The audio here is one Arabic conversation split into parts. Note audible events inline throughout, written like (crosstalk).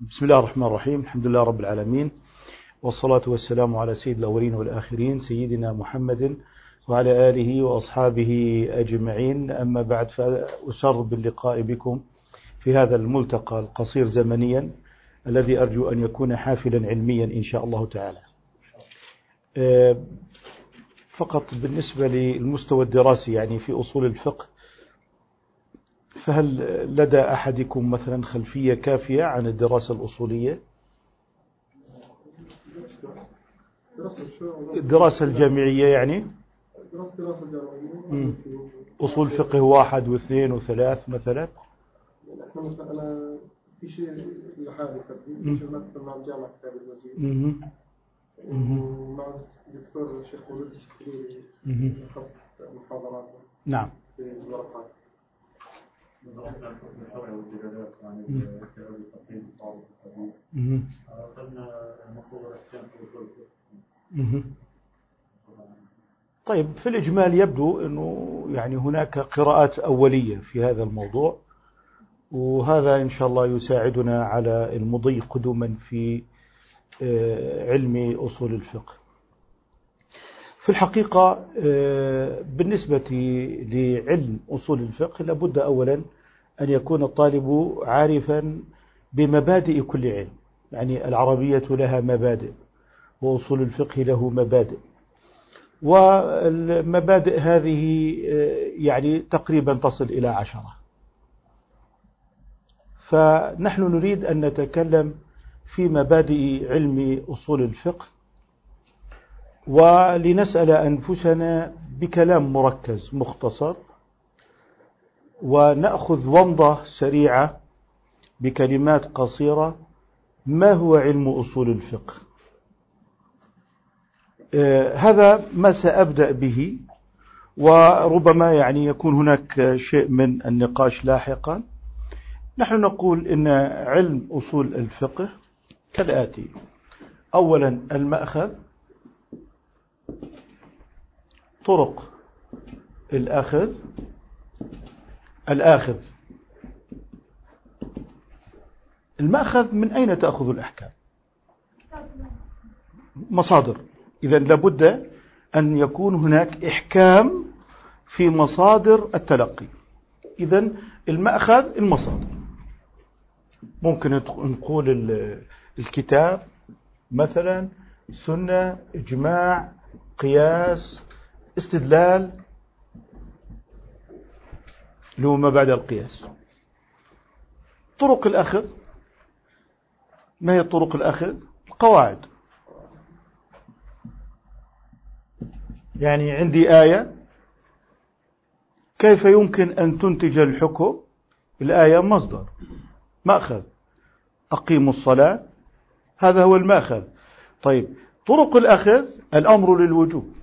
بسم الله الرحمن الرحيم. الحمد لله رب العالمين. والصلاة والسلام على سيد الأولين والآخرين سيدنا محمد وعلى آله وأصحابه أجمعين. أما بعد فأسر باللقاء بكم في هذا الملتقى القصير زمنيا الذي أرجو أن يكون حافلا علميا إن شاء الله تعالى. آه، فقط بالنسبة للمستوى الدراسي يعني في أصول الفقه فهل لدى أحدكم مثلا خلفية كافية عن الدراسة الأصولية؟ الدراسة الجامعية يعني؟ أصول فقه واحد واثنين وثلاث مثلا؟ أنا في شيء لحالي في شيء مع الجامعة كتاب المزيد ومع الدكتور الشيخ ولد السكريري محاضرات نعم. في الورقات طيب في الإجمال يبدو أنه يعني هناك قراءات أولية في هذا الموضوع وهذا إن شاء الله يساعدنا على المضي قدما في آه، علم أصول الفقه. في الحقيقة آه، بالنسبة لعلم أصول الفقه لابد أولا أن يكون الطالب عارفا بمبادئ كل علم. يعني العربية لها مبادئ وأصول الفقه له مبادئ. والمبادئ هذه آه، يعني تقريبا تصل إلى عشرة. فنحن نريد أن نتكلم في مبادئ علم أصول الفقه ولنسأل أنفسنا بكلام مركز مختصر ونأخذ ومضة سريعة بكلمات قصيرة. ما هو علم أصول الفقه؟ آه هذا ما سأبدأ به وربما يعني يكون هناك شيء من النقاش لاحقا. نحن نقول إن علم أصول الفقه كالآتي. أولا المأخذ طرق الأخذ الآخذ. المأخذ من أين تأخذ الأحكام؟ مصادر. إذا لابد أن يكون هناك إحكام في مصادر التلقي. إذا المأخذ المصادر. ممكن نقول الكتاب مثلا سنة إجماع قياس استدلال اللي هو ما بعد القياس. طرق الأخذ. ما هي طرق الأخذ؟ القواعد. يعني عندي آية. كيف يمكن أن تنتج الحكم؟ الآية مصدر. مأخذ. أقيموا الصلاة. هذا هو المأخذ. طيب طرق الأخذ الأمر للوجوب.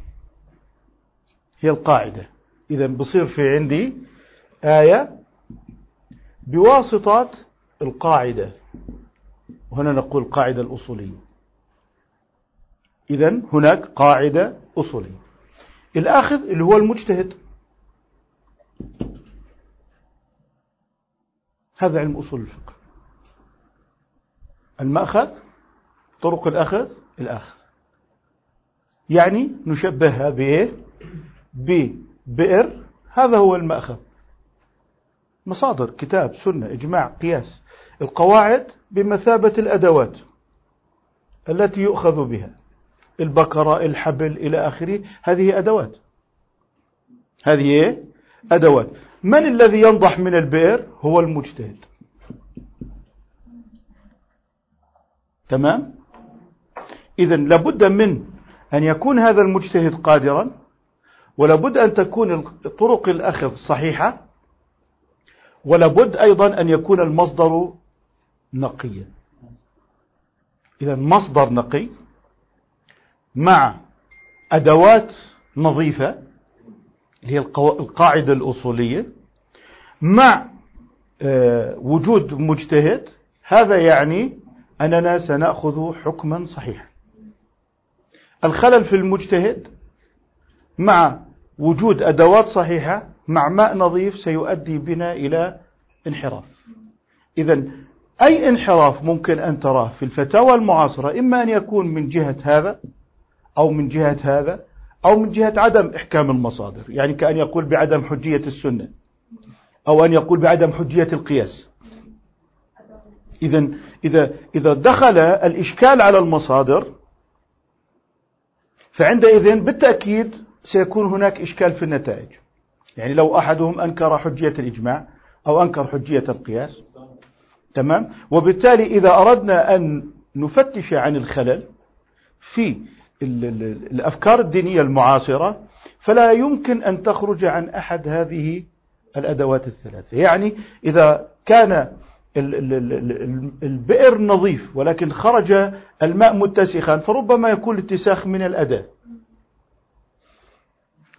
هي القاعدة. إذا بصير في عندي آية بواسطة القاعدة. وهنا نقول القاعدة الأصولية. إذا هناك قاعدة أصولية. الآخذ اللي هو المجتهد. هذا علم أصول الفقه. المأخذ طرق الأخذ الأخذ. يعني نشبهها بإيه ببئر. هذا هو المأخذ. مصادر كتاب سنة إجماع قياس. القواعد بمثابة الأدوات التي يؤخذ بها. البكرة الحبل إلى آخره. هذه أدوات. هذه إيه؟ أدوات. من الذي ينضح من البئر؟ هو المجتهد. تمام؟ إذا لابد من أن يكون هذا المجتهد قادرا ولابد أن تكون طرق الأخذ صحيحة ولابد أيضا أن يكون المصدر نقيا. إذا مصدر نقي مع أدوات نظيفة هي القاعدة الأصولية مع آه، وجود مجتهد هذا يعني أننا سنأخذ حكما صحيحا. الخلل في المجتهد مع وجود أدوات صحيحة مع ماء نظيف سيؤدي بنا إلى انحراف. إذا أي انحراف ممكن أن تراه في الفتاوى المعاصرة إما أن يكون من جهة هذا أو من جهة هذا أو من جهة عدم إحكام المصادر يعني كأن يقول بعدم حجية السنة أو أن يقول بعدم حجية القياس. إذا إذا إذا دخل الإشكال على المصادر فعندئذ بالتأكيد سيكون هناك إشكال في النتائج. يعني لو أحدهم أنكر حجية الإجماع أو أنكر حجية القياس تمام؟ وبالتالي إذا أردنا أن نفتش عن الخلل في الأفكار الدينية المعاصرة فلا يمكن أن تخرج عن أحد هذه الأدوات الثلاثة. يعني إذا كان البئر نظيف ولكن خرج الماء متسخا فربما يكون الاتساخ من الأداة.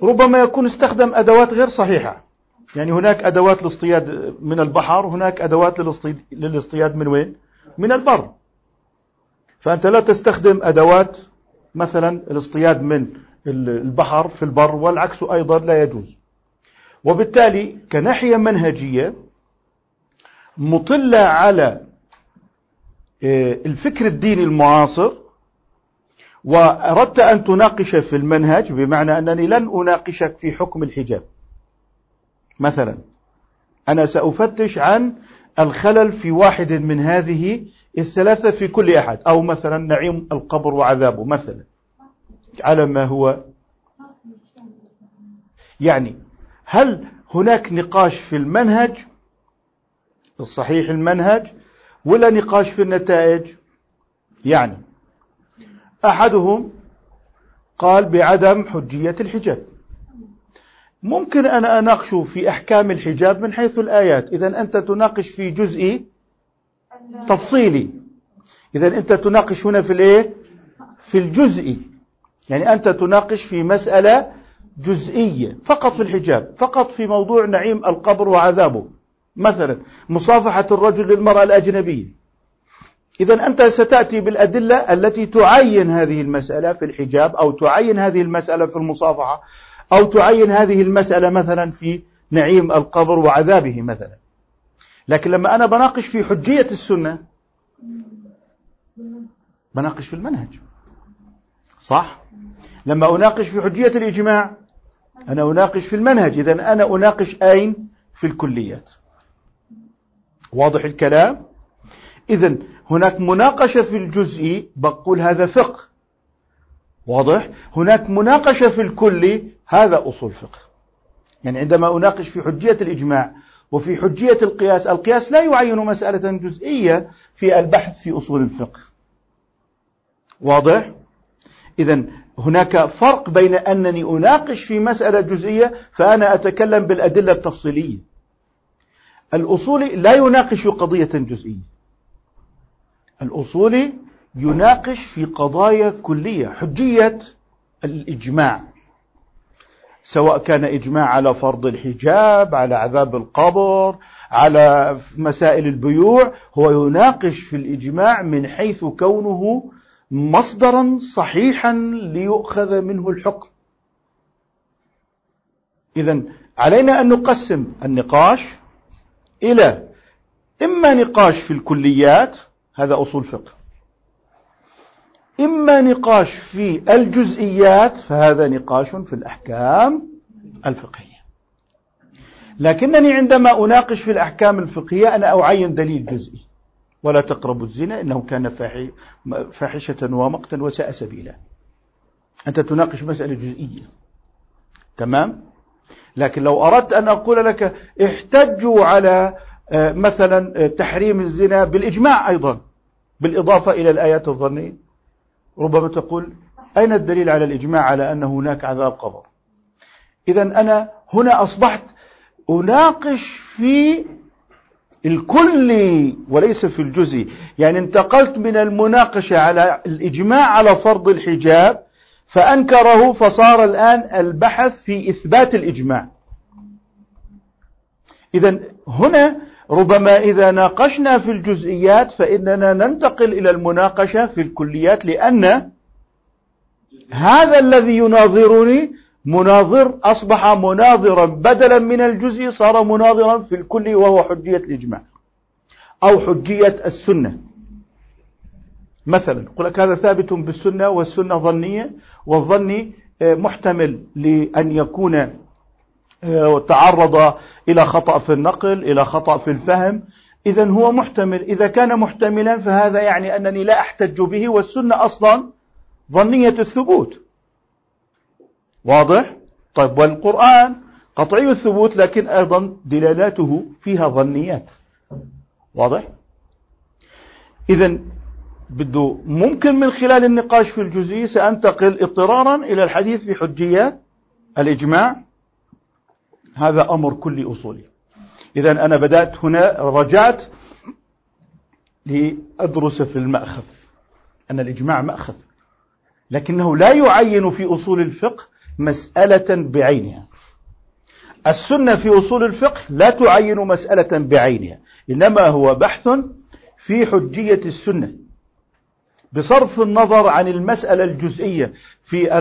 ربما يكون استخدم أدوات غير صحيحة. يعني هناك أدوات لاصطياد من البحر هناك أدوات للاصطياد من وين؟ من البر. فأنت لا تستخدم أدوات مثلا الاصطياد من البحر في البر والعكس أيضا لا يجوز. وبالتالي كناحية منهجية مطلة على آه، الفكر الديني المعاصر وأردت أن تناقش في المنهج بمعنى أنني لن أناقشك في حكم الحجاب. مثلا أنا سأفتش عن الخلل في واحد من هذه الثلاثة في كل أحد أو مثلا نعيم القبر وعذابه مثلا على ما هو. يعني هل هناك نقاش في المنهج؟ الصحيح المنهج ولا نقاش في النتائج؟ يعني أحدهم قال بعدم حجية الحجاب. ممكن أنا أناقش في أحكام الحجاب من حيث الآيات. إذا أنت تناقش في جزء تفصيلي. إذا أنت تناقش هنا في الإيه؟ في الجزء. يعني أنت تناقش في مسألة جزئية فقط في الحجاب فقط في موضوع نعيم القبر وعذابه. مثلا مصافحة الرجل للمرأة الأجنبية. إذا أنت ستأتي بالأدلة التي تعين هذه المسألة في الحجاب أو تعين هذه المسألة في المصافحة أو تعين هذه المسألة مثلا في نعيم القبر وعذابه مثلا. لكن لما أنا بناقش في حجية السنة بناقش في المنهج. صح؟ لما أناقش في حجية الإجماع أنا أناقش في المنهج. إذا أنا أناقش أين؟ في الكليات. واضح الكلام؟ إذا هناك مناقشة في الجزء بقول هذا فقه. واضح؟ هناك مناقشة في الكل هذا أصول فقه. يعني عندما أناقش في حجية الإجماع وفي حجية القياس القياس لا يعين مسألة جزئية في البحث في أصول الفقه. واضح؟ إذا هناك فرق بين أنني أناقش في مسألة جزئية فأنا أتكلم بالأدلة التفصيلية. الأصولي لا يناقش قضية جزئية. الأصولي يناقش في قضايا كلية حجية الإجماع. سواء كان إجماع على فرض الحجاب على عذاب القبر على مسائل البيوع هو يناقش في الإجماع من حيث كونه مصدرا صحيحا ليؤخذ منه الحكم. إذا علينا أن نقسم النقاش إلى إما نقاش في الكليات هذا أصول فقه. إما نقاش في الجزئيات فهذا نقاش في الأحكام الفقهية. لكنني عندما أناقش في الأحكام الفقهية أنا أعين دليل جزئي. ولا تقربوا الزنا إنه كان فاحشة ومقتا وساء سبيلا. أنت تناقش مسألة جزئية. تمام؟ لكن لو أردت أن أقول لك احتجوا على مثلا آه، تحريم الزنا بالإجماع أيضا بالإضافة إلى الآيات الظنية ربما تقول أين الدليل على الإجماع على أن هناك عذاب قبر؟ إذا أنا هنا أصبحت أناقش في الكل وليس في الجزء. يعني انتقلت من المناقشة على الإجماع على فرض الحجاب فأنكره فصار الآن البحث في إثبات الإجماع. إذا هنا ربما إذا ناقشنا في الجزئيات فإننا ننتقل إلى المناقشة في الكليات لأن هذا الذي يناظرني مناظر أصبح مناظرا بدلا من الجزء صار مناظرا في الكل وهو حجية الإجماع أو حجية السنة. مثلا يقول لك هذا ثابت بالسنة والسنة ظنية والظني آه، محتمل لأن يكون تعرض إلى خطأ في النقل إلى خطأ في الفهم. إذا هو محتمل. إذا كان محتملا فهذا يعني أنني لا أحتج به والسنة أصلا ظنية الثبوت. واضح؟ طيب والقرآن قطعي الثبوت لكن أيضا دلالاته فيها ظنيات. واضح؟ إذا بده ممكن من خلال النقاش في الجزئية سأنتقل اضطرارا إلى الحديث في حجيات الإجماع. هذا أمر كلي أصولي. إذا أنا بدأت هنا رجعت لأدرس في المأخذ أن الإجماع مأخذ. لكنه لا يعين في أصول الفقه مسألة بعينها. السنة في أصول الفقه لا تعين مسألة بعينها إنما هو بحث في حجية السنة. بصرف النظر عن المسألة الجزئية في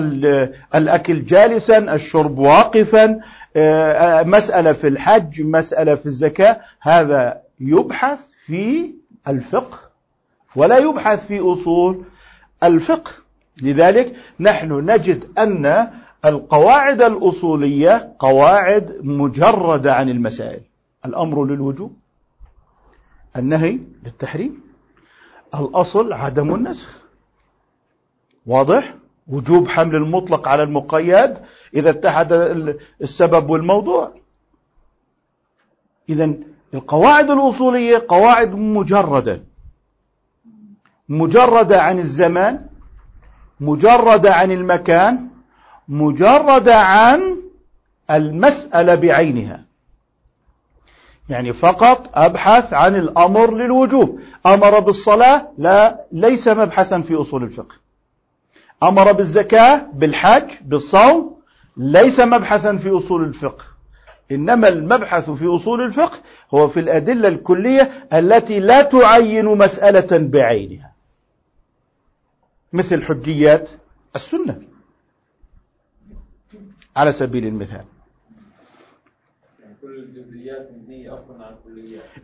الأكل جالسا الشرب واقفا آه، مسألة في الحج مسألة في الزكاة هذا يبحث في الفقه ولا يبحث في أصول الفقه. لذلك نحن نجد أن القواعد الأصولية قواعد مجردة عن المسائل. الأمر للوجوب النهي للتحريم. الأصل عدم النسخ. واضح؟ وجوب حمل المطلق على المقيد إذا اتحد السبب والموضوع. إذا القواعد الأصولية قواعد مجردة. مجردة عن الزمان مجردة عن المكان مجردة عن المسألة بعينها. يعني فقط أبحث عن الأمر للوجوب. أمر بالصلاة لا ليس مبحثا في أصول الفقه. أمر بالزكاة بالحج بالصوم ليس مبحثا في أصول الفقه. إنما المبحث في أصول الفقه هو في الأدلة الكلية التي لا تعين مسألة بعينها. مثل حجيات السنة. على سبيل المثال كل الجزئيات مبنية أصلا على الكليات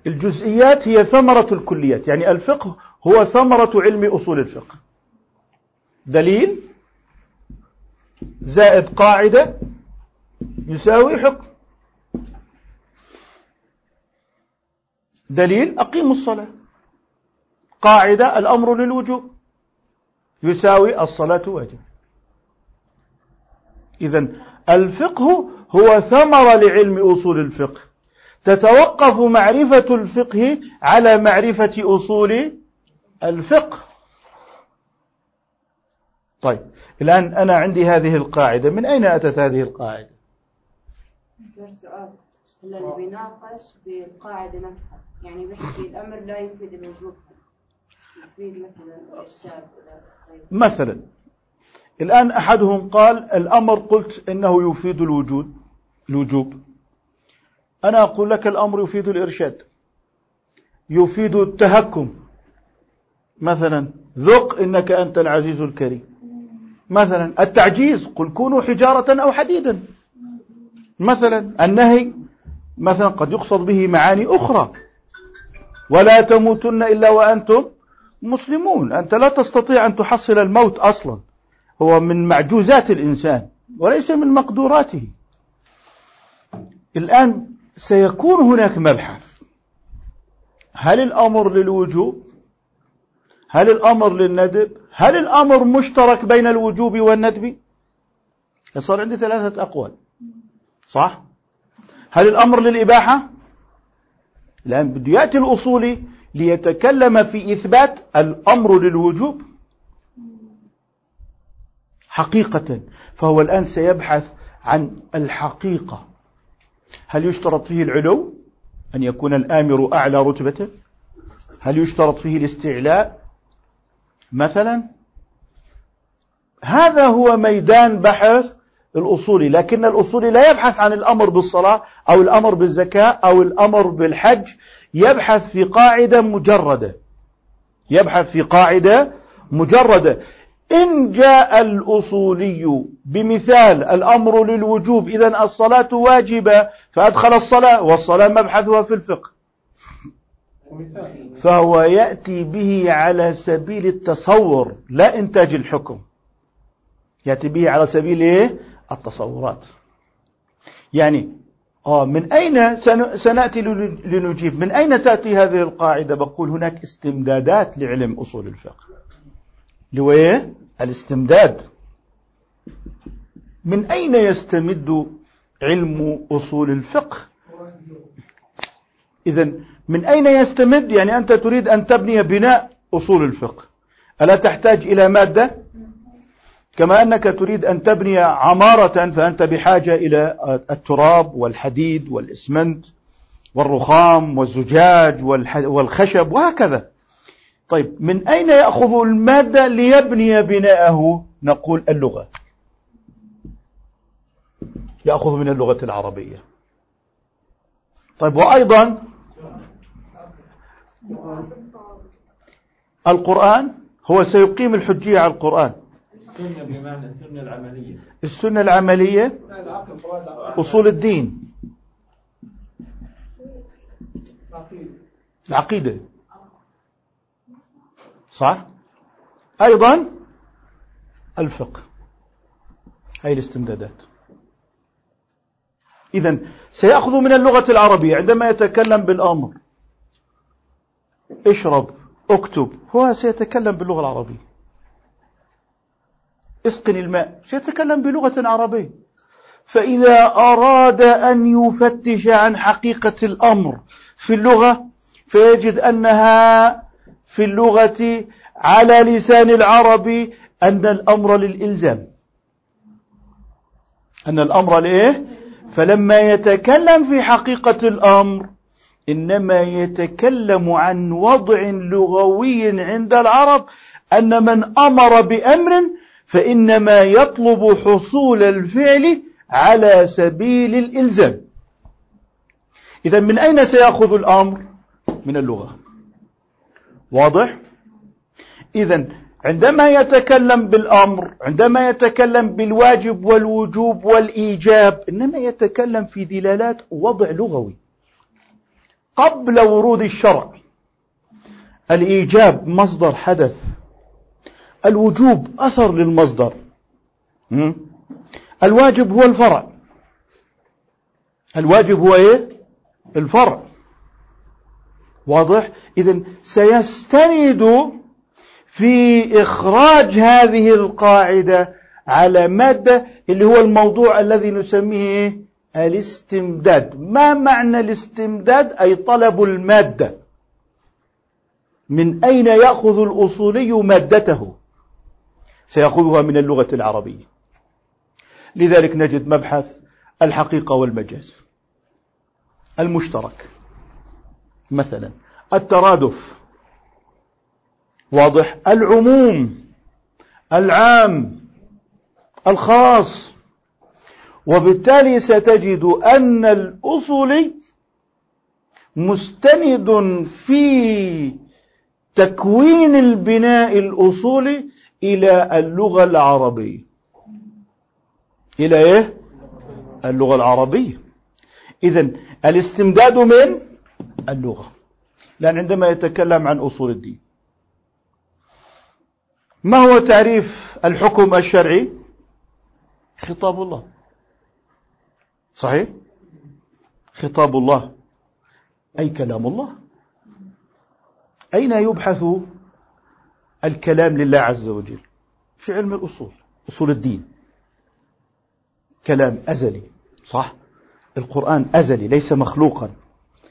الجزئيات هي ثمرة الكليات يعني الفقه هو ثمرة علم أصول الفقه. دليل؟ زائد قاعدة يساوي حكم. دليل؟ أقيموا الصلاة. قاعدة الأمر للوجوب. يساوي الصلاة واجب. إذا الفقه هو ثمرة لعلم أصول الفقه. تتوقف معرفة الفقه على معرفة أصول الفقه. طيب الآن أنا عندي هذه القاعدة. من أين أتت هذه القاعدة؟ اللي بيناقش بالقاعدة نفسها. يعني بيحكي الأمر لا يفيد الوجوب يفيد مثلا الشاب مثلا الآن أحدهم قال الأمر قلت إنه يفيد الوجود الوجوب. أنا أقول لك الأمر يفيد الإرشاد. يفيد التهكم. مثلا ذق إنك أنت العزيز الكريم. مثلا التعجيز. قل كونوا حجارة أو حديدا. مثلا النهي. مثلا قد يقصد به معاني أخرى. ولا تموتن إلا وأنتم مسلمون. أنت لا تستطيع أن تحصل الموت أصلا. هو من معجوزات الإنسان وليس من مقدوراته الآن سيكون هناك مبحث. هل الأمر للوجوب؟ هل الأمر للندب؟ هل الأمر مشترك بين الوجوب والندب؟ صار عندي ثلاثة أقوال. صح؟ هل الأمر للإباحة؟ الآن بده يأتي الأصولي ليتكلم في إثبات الأمر للوجوب. حقيقة فهو الآن سيبحث عن الحقيقة. هل يشترط فيه العلو أن يكون الآمر أعلى رتبة؟ هل يشترط فيه الاستعلاء؟ مثلا هذا هو ميدان بحث الأصولي لكن الأصولي لا يبحث عن الأمر بالصلاة أو الأمر بالزكاة أو الأمر بالحج يبحث في قاعدة مجردة. يبحث في قاعدة مجردة. إن جاء الأصولي بمثال الأمر للوجوب إذا الصلاة واجبة فأدخل الصلاة والصلاة مبحثها في الفقه. فهو يأتي به على سبيل التصور لا إنتاج الحكم. يأتي به على سبيل إيه؟ التصورات. يعني آه من أين سنأتي لنجيب؟ من أين تأتي هذه القاعدة؟ بقول هناك استمدادات لعلم أصول الفقه. لويه الاستمداد. من أين يستمد علم أصول الفقه؟ إذا من أين يستمد؟ يعني أنت تريد أن تبني بناء أصول الفقه. ألا تحتاج إلى مادة؟ كما أنك تريد أن تبني عمارة فأنت بحاجة إلى التراب والحديد والإسمنت والرخام والزجاج والخشب وهكذا. طيب من أين يأخذ المادة ليبني بناءه؟ نقول اللغة. يأخذ من اللغة العربية. طيب وأيضا القرآن هو سيقيم الحجية على القرآن. السنة بمعنى السنة العملية. السنة العملية أصول الدين. العقيدة. صح؟ أيضا الفقه. هاي الاستمدادات. إذا سيأخذ من اللغة العربية. عندما يتكلم بالأمر اشرب اكتب هو سيتكلم باللغة العربية. اسقن الماء سيتكلم بلغة عربية. فإذا أراد أن يفتش عن حقيقة الأمر في اللغة فيجد أنها في اللغة على لسان العرب أن الأمر للإلزام أن الأمر لإيه؟ فلما يتكلم في حقيقة الأمر إنما يتكلم عن وضع لغوي عند العرب أن من أمر بأمر فإنما يطلب حصول الفعل على سبيل الإلزام إذا من أين سيأخذ الأمر؟ من اللغة واضح؟ إذا عندما يتكلم بالأمر عندما يتكلم بالواجب والوجوب والإيجاب إنما يتكلم في دلالات وضع لغوي. قبل ورود الشرع الإيجاب مصدر حدث الوجوب أثر للمصدر الواجب هو الفرع. الواجب هو إيه؟ الفرع. واضح؟ إذا سيستند في إخراج هذه القاعدة على مادة اللي هو الموضوع الذي نسميه الاستمداد. ما معنى الاستمداد؟ أي طلب المادة. من أين يأخذ الأصولي مادته؟ سيأخذها من اللغة العربية. لذلك نجد مبحث الحقيقة والمجاز. المشترك. مثلا. الترادف. واضح. العموم. العام. الخاص. وبالتالي ستجد أن الأصولي مستند في تكوين البناء الأصولي إلى اللغة العربية. إلى إيه؟ اللغة العربية. إذا الاستمداد من؟ اللغة. لأن عندما يتكلم عن أصول الدين. ما هو تعريف الحكم الشرعي؟ خطاب الله. صحيح؟ خطاب الله. أي كلام الله. أين يبحث الكلام لله عز وجل؟ في علم الأصول أصول الدين. كلام أزلي. صح؟ القرآن أزلي ليس مخلوقا.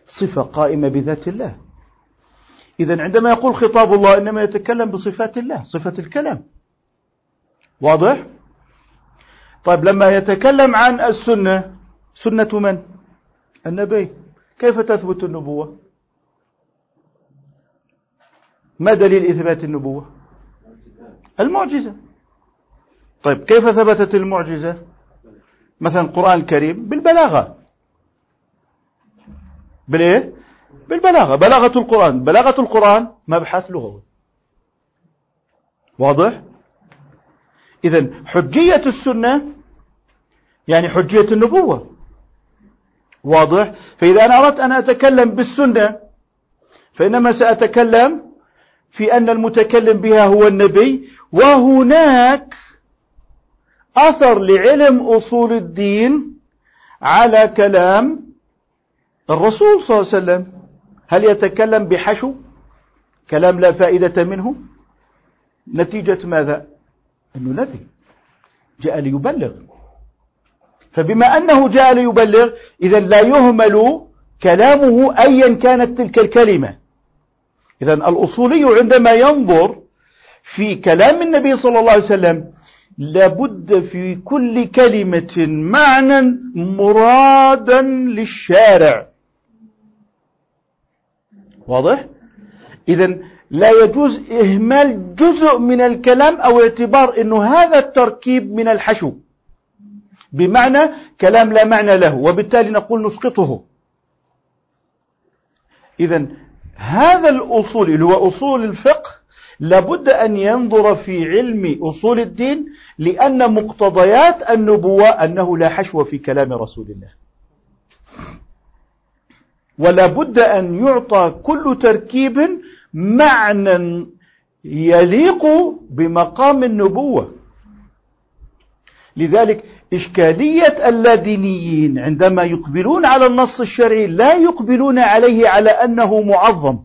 صفة قائمة بذات الله إذا عندما يقول خطاب الله إنما يتكلم بصفات الله صفة الكلام واضح؟ طيب لما يتكلم عن السنة سنة من؟ النبي كيف تثبت النبوة؟ ما دليل إثبات النبوة؟ المعجزة طيب كيف ثبتت المعجزة؟ مثلا القرآن الكريم بالبلاغة بالإيه؟ بالبلاغة. بلاغة القرآن. بلاغة القرآن مبحث لغوي. واضح؟ إذا حجية السنة يعني حجية النبوة. واضح؟ فإذا أنا أردت أن أتكلم بالسنة فإنما سأتكلم في أن المتكلم بها هو النبي وهناك أثر لعلم أصول الدين على كلام الرسول صلى الله عليه وسلم هل يتكلم بحشو؟ كلام لا فائدة منه؟ نتيجة ماذا؟ أنه نبي جاء ليبلغ. فبما أنه جاء ليبلغ إذا لا يهمل كلامه أيا كانت تلك الكلمة. إذا الأصولي عندما ينظر في كلام النبي صلى الله عليه وسلم لابد في كل كلمة معنى مرادا للشارع. واضح؟ إذا لا يجوز إهمال جزء من الكلام أو اعتبار أنه هذا التركيب من الحشو. بمعنى كلام لا معنى له وبالتالي نقول نسقطه. إذا هذا الأصول اللي هو أصول الفقه لابد أن ينظر في علم أصول الدين لأن مقتضيات النبوة أنه لا حشو في كلام رسول الله. ولا بد أن يعطى كل تركيب معنى يليق بمقام النبوة. لذلك إشكالية اللادينيين عندما يقبلون على النص الشرعي لا يقبلون عليه على أنه معظم.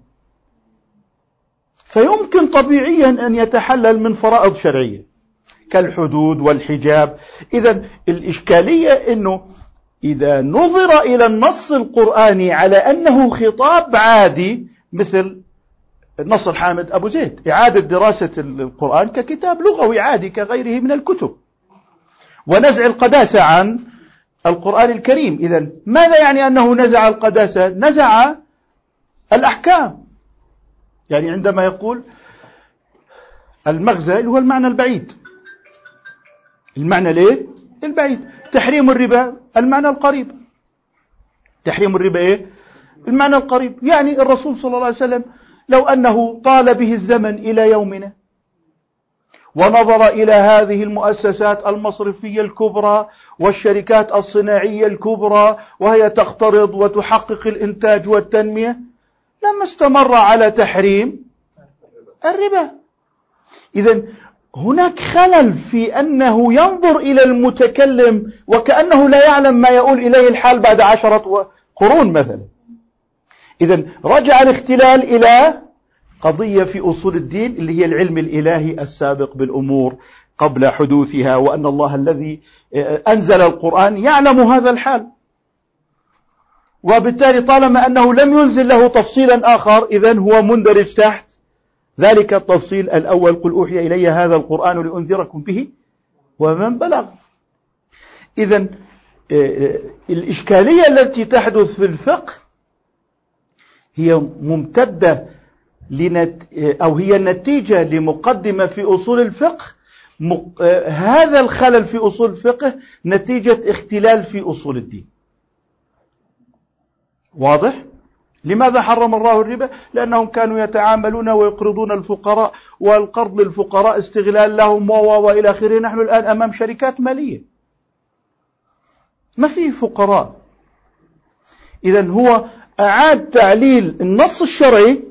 فيمكن طبيعيا أن يتحلل من فرائض شرعية كالحدود والحجاب. إذا الإشكالية أنه إذا نظر إلى النص القرآني على أنه خطاب عادي مثل النص الحامد أبو زيد إعادة دراسة القرآن ككتاب لغوي عادي كغيره من الكتب. ونزع القداسة عن القرآن الكريم. إذا ماذا يعني أنه نزع القداسة؟ نزع الأحكام. يعني عندما يقول المغزى اللي هو المعنى البعيد. المعنى ليه؟ البعيد. تحريم الربا المعنى القريب. تحريم الربا إيه؟ المعنى القريب. يعني الرسول صلى الله عليه وسلم لو أنه طال به الزمن إلى يومنا ونظر إلى هذه المؤسسات المصرفية الكبرى والشركات الصناعية الكبرى وهي تقترض وتحقق الإنتاج والتنمية لما استمر على تحريم الربا. اذا هناك خلل في أنه ينظر إلى المتكلم وكأنه لا يعلم ما يؤول إليه الحال بعد عشرة قرون مثلا. اذا رجع الاختلال إلى قضية في أصول الدين اللي هي العلم الإلهي السابق بالأمور قبل حدوثها وأن الله الذي أنزل القرآن يعلم هذا الحال. وبالتالي طالما أنه لم ينزل له تفصيلا آخر اذا هو مندرج تحت ذلك التفصيل الأول. قل أوحي إلي هذا القرآن لأنذركم به ومن بلغ. إذا آه، آه، الإشكالية التي تحدث في الفقه هي ممتدة لنت أو هي نتيجة لمقدمة في أصول الفقه. آه، هذا الخلل في أصول الفقه نتيجة اختلال في أصول الدين. واضح؟ لماذا حرم الله الربا؟ لأنهم كانوا يتعاملون ويقرضون الفقراء والقرض للفقراء استغلال لهم و وإلى آخره. نحن الآن أمام شركات مالية. ما في فقراء. إذا هو أعاد تعليل النص الشرعي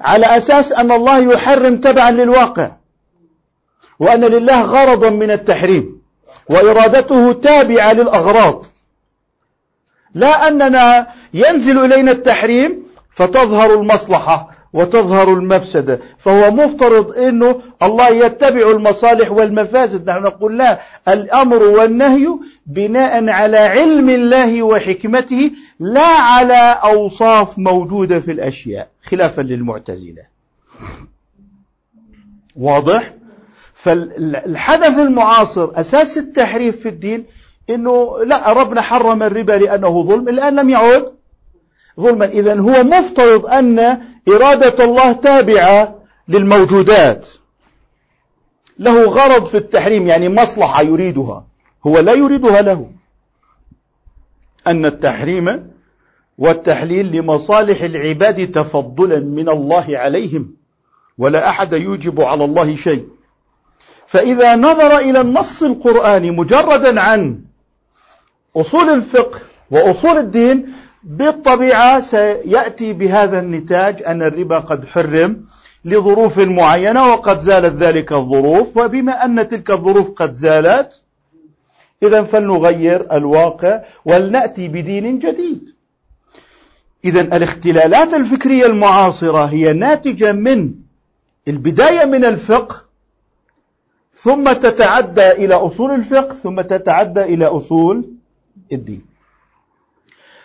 على أساس أن الله يحرم تبعا للواقع وأن لله غرضا من التحريم وإرادته تابعة للأغراض. لا أننا ينزل إلينا التحريم فتظهر المصلحة وتظهر المفسدة فهو مفترض أنه الله يتبع المصالح والمفاسد. نحن نقول لا الأمر والنهي بناء على علم الله وحكمته لا على أوصاف موجودة في الأشياء خلافا للمعتزلة. واضح؟ فالحدث المعاصر أساس التحريف في الدين إنه لا ربنا حرم الربا لأنه ظلم الآن لم يعد ظلما. اذا هو مفترض أن إرادة الله تابعة للموجودات. له غرض في التحريم يعني مصلحة يريدها. هو لا يريدها له. أن التحريم والتحليل لمصالح العباد تفضلا من الله عليهم ولا أحد يوجب على الله شيء. فإذا نظر إلى النص القرآني مجردا عن أصول الفقه وأصول الدين بالطبيعة سيأتي بهذا النتاج أن الربا قد حرم لظروف معينة وقد زالت ذلك الظروف وبما أن تلك الظروف قد زالت إذا فلنغير الواقع ولنأتي بدين جديد. إذا الاختلالات الفكرية المعاصرة هي ناتجة من البداية من الفقه ثم تتعدى إلى أصول الفقه ثم تتعدى إلى أصول الدين.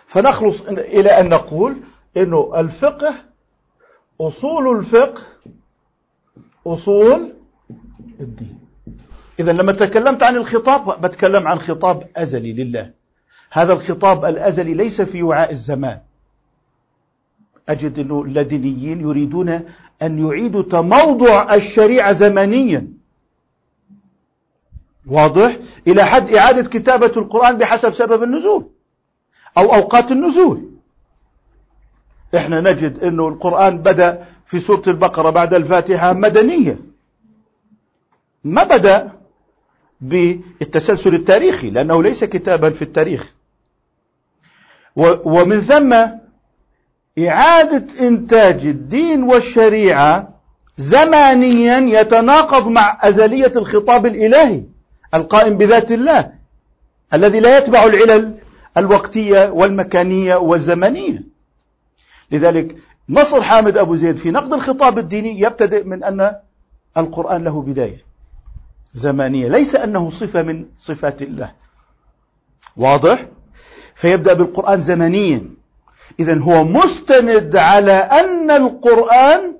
فنخلص إلى أن نقول أنه الفقه أصول الفقه أصول الدين. إذا لما تكلمت عن الخطاب بتكلم عن خطاب أزلي لله. هذا الخطاب الأزلي ليس في وعاء الزمان. أجد أنه اللادينيين يريدون أن يعيدوا تموضع الشريعة زمنيا. واضح؟ إلى حد إعادة كتابة القرآن بحسب سبب النزول أو أوقات النزول. إحنا نجد أنه القرآن بدأ في سورة البقرة بعد الفاتحة مدنية. ما بدأ بالتسلسل التاريخي لأنه ليس كتابا في التاريخ. ومن ثم إعادة إنتاج الدين والشريعة زمانيا يتناقض مع أزلية الخطاب الإلهي. القائم بذات الله الذي لا يتبع العلل الوقتية والمكانية والزمنية. لذلك نصر حامد أبو زيد في نقد الخطاب الديني يبتدئ من أن القرآن له بداية زمانية ليس أنه صفة من صفات الله. واضح؟ فيبدأ بالقرآن زمنيا. إذا هو مستند على أن القرآن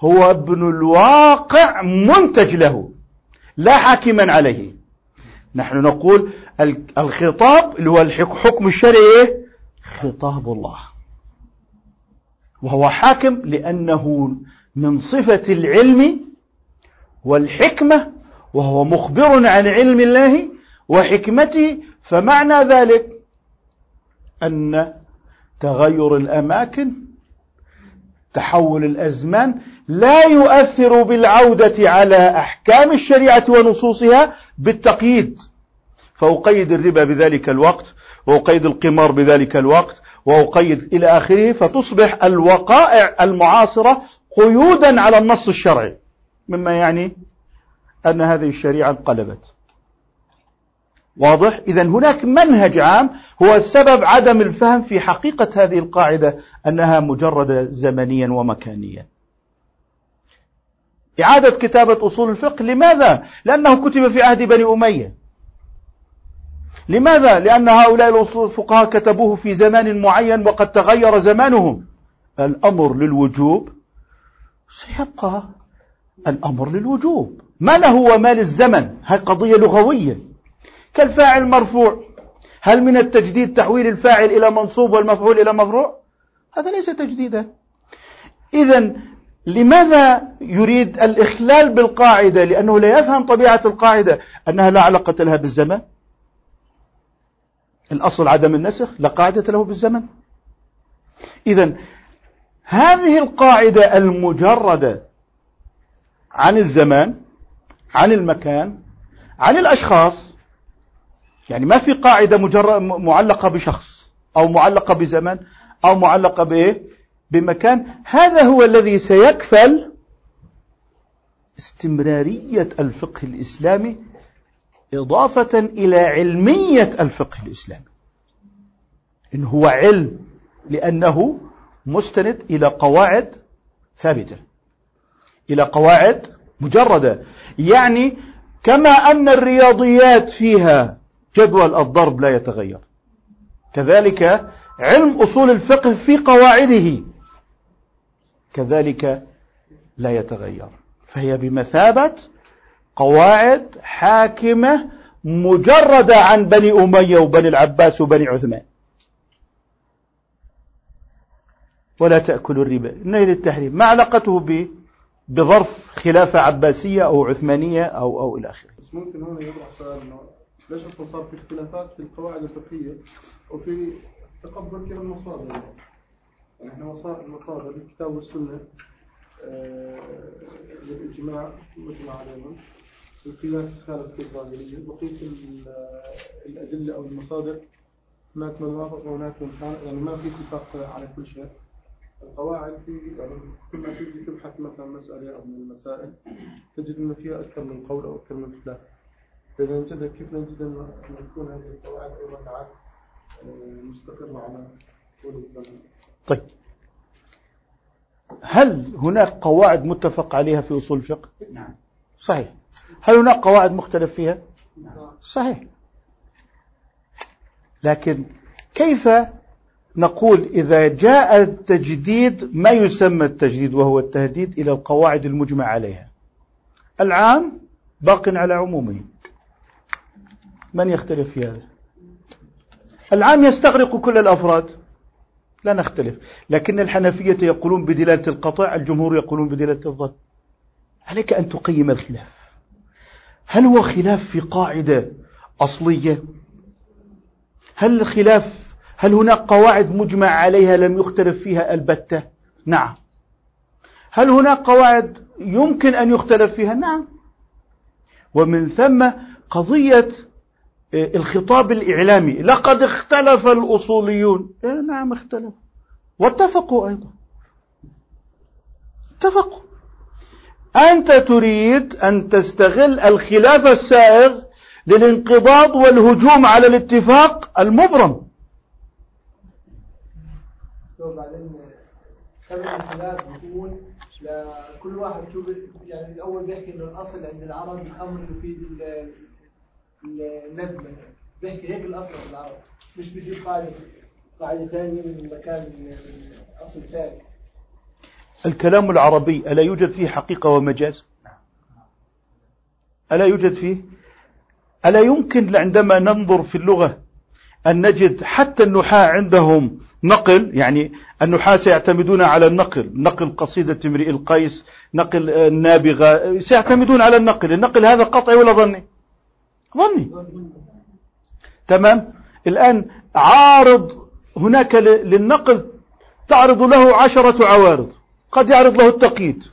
هو ابن الواقع منتج له. لا حاكما عليه. نحن نقول الخطاب اللي هو الحكم الشرعي خطاب الله. وهو حاكم لأنه من صفة العلم والحكمة وهو مخبر عن علم الله وحكمته. فمعنى ذلك أن تغير الأماكن تحول الأزمان لا يؤثر بالعودة على أحكام الشريعة ونصوصها بالتقييد. فأقيد الربا بذلك الوقت وأقيد القمار بذلك الوقت وأقيد إلى آخره فتصبح الوقائع المعاصرة قيودا على النص الشرعي. مما يعني أن هذه الشريعة انقلبت. واضح؟ إذا هناك منهج عام هو سبب عدم الفهم في حقيقة هذه القاعدة أنها مجردة زمنيا ومكانيا. إعادة كتابة أصول الفقه لماذا؟ لأنه كتب في عهد بني أمية. لماذا؟ لأن هؤلاء الفقهاء كتبوه في زمان معين وقد تغير زمانهم. الأمر للوجوب. سيبقى الأمر للوجوب. ما له وما للزمن؟ هذه قضية لغوية. كالفاعل مرفوع. هل من التجديد تحويل الفاعل إلى منصوب والمفعول إلى مفروع؟ هذا ليس تجديدا. إذا لماذا يريد الإخلال بالقاعدة؟ لأنه لا يفهم طبيعة القاعدة. أنها لا علاقة لها بالزمن. الأصل عدم النسخ لا قاعدة له بالزمن. إذا هذه القاعدة المجردة عن الزمان عن المكان عن الأشخاص يعني ما في قاعدة مجرد معلقة بشخص أو معلقة بزمن أو معلقة بإيه بمكان. هذا هو الذي سيكفل استمرارية الفقه الإسلامي إضافة إلى علمية الفقه الإسلامي. إن هو علم لأنه مستند إلى قواعد ثابتة إلى قواعد مجردة. يعني كما أن الرياضيات فيها جدول الضرب لا يتغير. كذلك علم أصول الفقه في قواعده كذلك لا يتغير. فهي بمثابة قواعد حاكمة مجردة عن بني أمية وبني العباس وبني عثمان. ولا تأكلوا الربا. نيل التحريم. ما علاقته بظرف خلافة عباسية أو عثمانية أو أو إلى آخره. ممكن هنا يطرح سؤال ليش صار في اختلافات في القواعد الفقهية؟ وفي تقبل كلا المصادر. يعني إحنا المصادر الكتاب والسنة آه، مجمع عليهم. القياس خالف الظاهرية. بقية الأدلة أو المصادر. هناك من وافق وهناك من خالف يعني ما في اتفاق على كل شيء. القواعد في يعني كل ما تيجي تبحث مثلا مسألة أو من المسائل تجد أن فيها أكثر من قول أو أكثر من خلاف. إذا نجد كيف نجد أن تكون هذه القواعد أيضا آه، مستقرة على طول الزمن. طيب. هل هناك قواعد متفق عليها في أصول الفقه؟ نعم. صحيح. هل هناك قواعد مختلف فيها؟ صحيح. لكن كيف نقول إذا جاء التجديد ما يسمى التجديد وهو التهديد إلى القواعد المجمع عليها؟ العام باق على عمومه. من يختلف في هذا؟ العام يستغرق كل الأفراد. لا نختلف. لكن الحنفية يقولون بدلالة القطع الجمهور يقولون بدلالة الظن. عليك أن تقيم الخلاف. هل هو خلاف في قاعدة أصلية؟ هل الخلاف هل هناك قواعد مجمع عليها لم يختلف فيها البتة؟ نعم. هل هناك قواعد يمكن أن يختلف فيها؟ نعم. ومن ثم قضية الخطاب الإعلامي. لقد اختلف الأصوليون. إيه نعم اختلف. واتفقوا أيضا. اتفقوا. أنت تريد أن تستغل الخلاف السائغ للانقضاض والهجوم على الاتفاق المبرم. وبعدين بيكون لكل واحد شو يعني الأول بيحكي إنه الأصل عند العرب الأمر يفيد الندب بيحكي هيك الأصل عند العرب. مش بيجيب قاعدة قاعدة ثانية من مكان من أصل ثاني. الكلام العربي ألا يوجد فيه حقيقة ومجاز؟ ألا يوجد فيه؟ ألا يمكن عندما ننظر في اللغة أن نجد حتى النحاة عندهم نقل؟ يعني النحاة سيعتمدون على النقل. نقل قصيدة امرئ القيس نقل النابغة سيعتمدون على النقل. النقل هذا قطعي ولا ظني؟ ظني. تمام؟ الآن عارض هناك للنقل تعرض له عشرة عوارض. قد يعرض له التقييد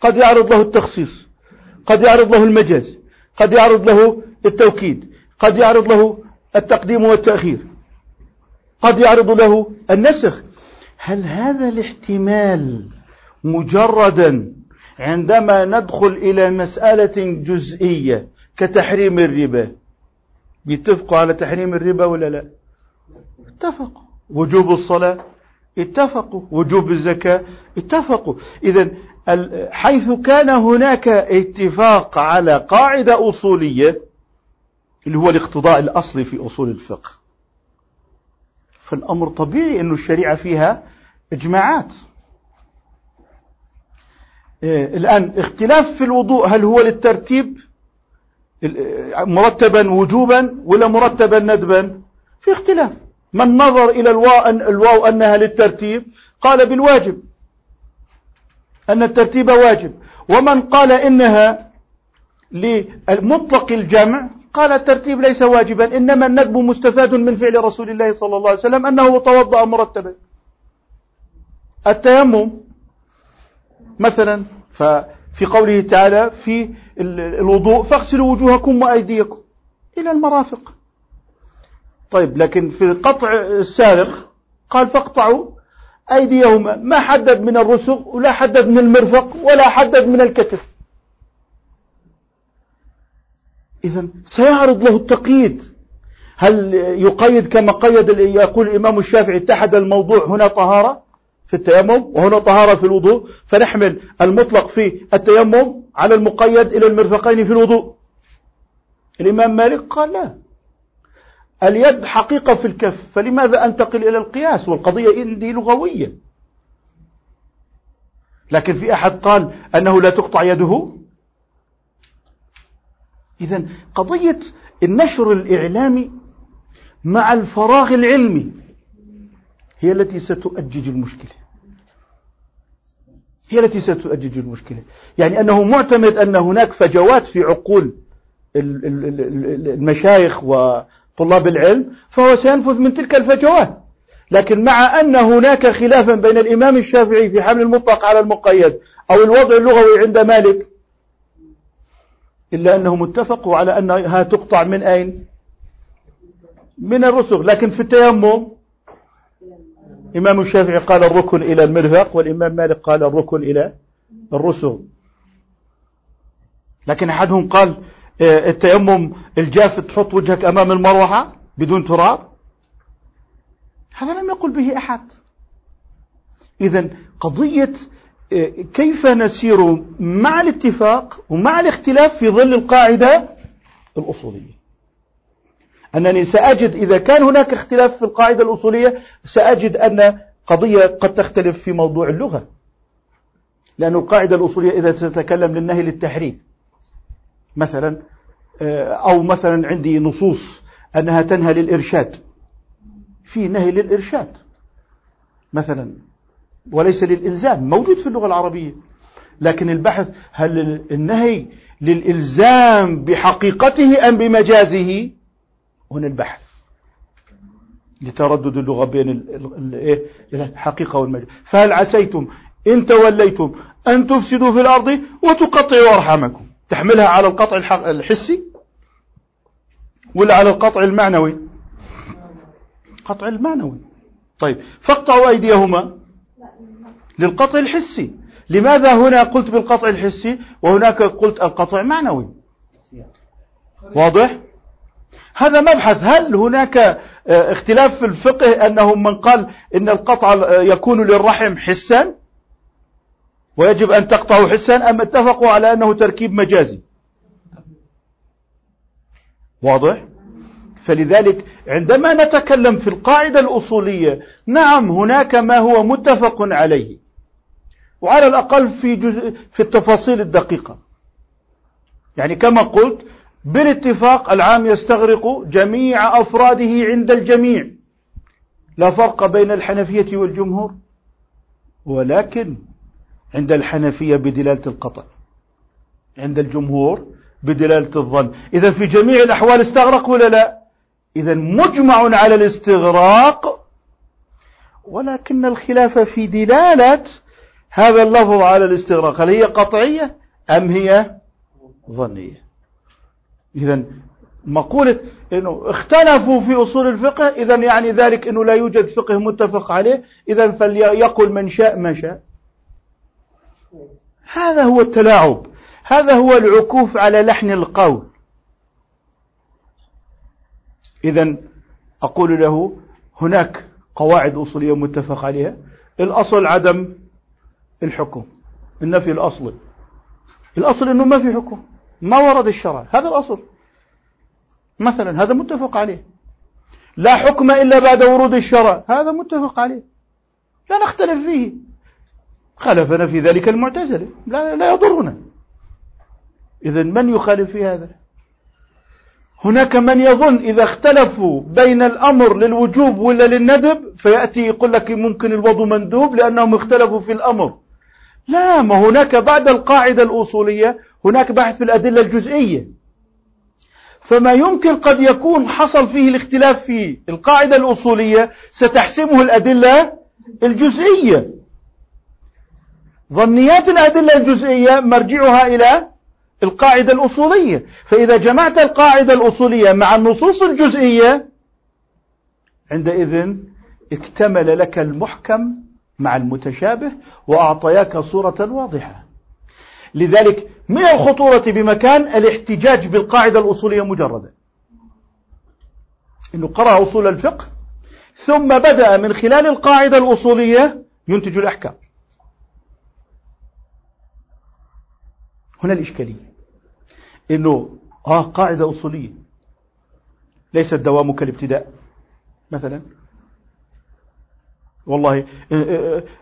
قد يعرض له التخصيص قد يعرض له المجاز قد يعرض له التوكيد قد يعرض له التقديم والتأخير قد يعرض له النسخ. هل هذا الاحتمال مجردا عندما ندخل إلى مسألة جزئية كتحريم الربا. بيتفقوا على تحريم الربا ولا لا؟ اتفقوا وجوب الصلاة؟ اتفقوا وجوب الزكاة؟ اتفقوا إذا حيث كان هناك اتفاق على قاعدة أصولية اللي هو الاقتضاء الأصلي في أصول الفقه. فالأمر طبيعي أن الشريعة فيها إجماعات. إيه، الآن اختلاف في الوضوء هل هو للترتيب؟ مرتبا وجوبا ولا مرتبا ندبا؟ في اختلاف. من نظر إلى الواو, أنها للترتيب قال بالواجب. أن الترتيب واجب. ومن قال إنها لمطلق الجمع قال الترتيب ليس واجبا. إنما الندب مستفاد من فعل رسول الله صلى الله عليه وسلم أنه توضأ مرتبا. التيمم مثلا ففي قوله تعالى في الوضوء فاغسلوا وجوهكم وأيديكم. إلى المرافق. طيب لكن في قطع السارق قال فاقطعوا أيديهما. ما حدد من الرسغ ولا حدد من المرفق ولا حدد من الكتف. إذا سيعرض له التقييد. هل يقيد كما قيد يقول الإمام الشافعي اتحد الموضوع هنا طهارة؟ في التيمم وهنا طهارة في الوضوء فنحمل المطلق في التيمم على المقيد إلى المرفقين في الوضوء. الإمام مالك قال لا. اليد حقيقة في الكف فلماذا أنتقل إلى القياس؟ والقضية عندي لغوية. لكن في أحد قال أنه لا تقطع يده؟ إذا قضية النشر الإعلامي مع الفراغ العلمي هي التي ستؤجج المشكلة. هي التي ستؤجج المشكلة. يعني أنه معتمد أن هناك فجوات في عقول المشايخ وطلاب العلم فهو سينفذ من تلك الفجوات. لكن مع أن هناك خلافا بين الإمام الشافعي في حمل المطلق على المقيد أو الوضع اللغوي عند مالك إلا أنهم اتفقوا على أنها تقطع من أين؟ من الرسغ. لكن في التيمم إمام الشافعي قال الركن إلى المرفق والإمام مالك قال الركن إلى الرسغ لكن أحدهم قال آه، التيمم الجاف تحط وجهك أمام المروحة بدون تراب؟ هذا لم يقل به أحد. إذا قضية آه، كيف نسير مع الاتفاق ومع الاختلاف في ظل القاعدة الأصولية؟ أنني سأجد إذا كان هناك اختلاف في القاعدة الأصولية سأجد أن قضية قد تختلف في موضوع اللغة. لأن القاعدة الأصولية إذا تتكلم للنهي للتحريم مثلا آه، أو مثلا عندي نصوص أنها تنهى للإرشاد. في نهي للإرشاد. مثلا وليس للإلزام. موجود في اللغة العربية. لكن البحث هل النهي للإلزام بحقيقته أم بمجازه؟ هنا البحث. لتردد اللغة بين إيه؟ الحقيقة والمجاز فهل عسيتم إن توليتم أن تفسدوا في الأرض وتقطعوا أرحامكم؟ تحملها على القطع الحسي؟ ولا على القطع المعنوي؟ قطع المعنوي. طيب فاقطعوا أيديهما للقطع الحسي. لماذا هنا قلت بالقطع الحسي وهناك قلت القطع معنوي واضح؟ هذا مبحث. هل هناك آه، اختلاف في الفقه أنه من قال إن القطع آه، يكون للرحم حسا ويجب أن تقطعه حسا أم اتفقوا على أنه تركيب مجازي؟ واضح؟ فلذلك عندما نتكلم في القاعدة الأصولية نعم هناك ما هو متفق عليه. وعلى الأقل في جزء في التفاصيل الدقيقة. يعني كما قلت بالاتفاق العام يستغرق جميع أفراده عند الجميع. لا فرق بين الحنفية والجمهور ولكن عند الحنفية بدلالة القطع عند الجمهور بدلالة الظن. إذا في جميع الأحوال استغرق ولا لا؟ إذا مجمع على الاستغراق ولكن الخلاف في دلالة هذا اللفظ على الاستغراق هل هي قطعية أم هي ظنية؟ إذا مقولة أنه اختلفوا في أصول الفقه إذا يعني ذلك أنه لا يوجد فقه متفق عليه إذا فليقل من شاء ما شاء. هذا هو التلاعب هذا هو العكوف على لحن القول. إذا أقول له هناك قواعد أصولية متفق عليها الأصل عدم الحكم النفي الأصلي الأصل أنه ما في حكم. ما ورد الشرع. هذا الأصل. مثلا هذا متفق عليه. لا حكم إلا بعد ورود الشرع. هذا متفق عليه. لا نختلف فيه. خالفنا في ذلك المعتزلة. لا, لا يضرنا. إذا من يخالف في هذا؟ هناك من يظن إذا اختلفوا بين الأمر للوجوب ولا للندب فيأتي يقول لك ممكن الوضوء مندوب لأنهم اختلفوا في الأمر. لا ما هناك بعد القاعدة الأصولية هناك بحث في الأدلة الجزئية. فما يمكن قد يكون حصل فيه الاختلاف في القاعدة الأصولية ستحسمه الأدلة الجزئية. ظنيات الأدلة الجزئية مرجعها إلى القاعدة الأصولية. فإذا جمعت القاعدة الأصولية مع النصوص الجزئية عندئذ اكتمل لك المحكم مع المتشابه وأعطياك صورة واضحة. لذلك من الخطورة بمكان الاحتجاج بالقاعدة الأصولية مجردة؟ إنه قرأ أصول الفقه ثم بدأ من خلال القاعدة الأصولية ينتج الأحكام. هنا الإشكالية. إنه آه قاعدة أصولية. ليس الدوام كالابتداء مثلا. والله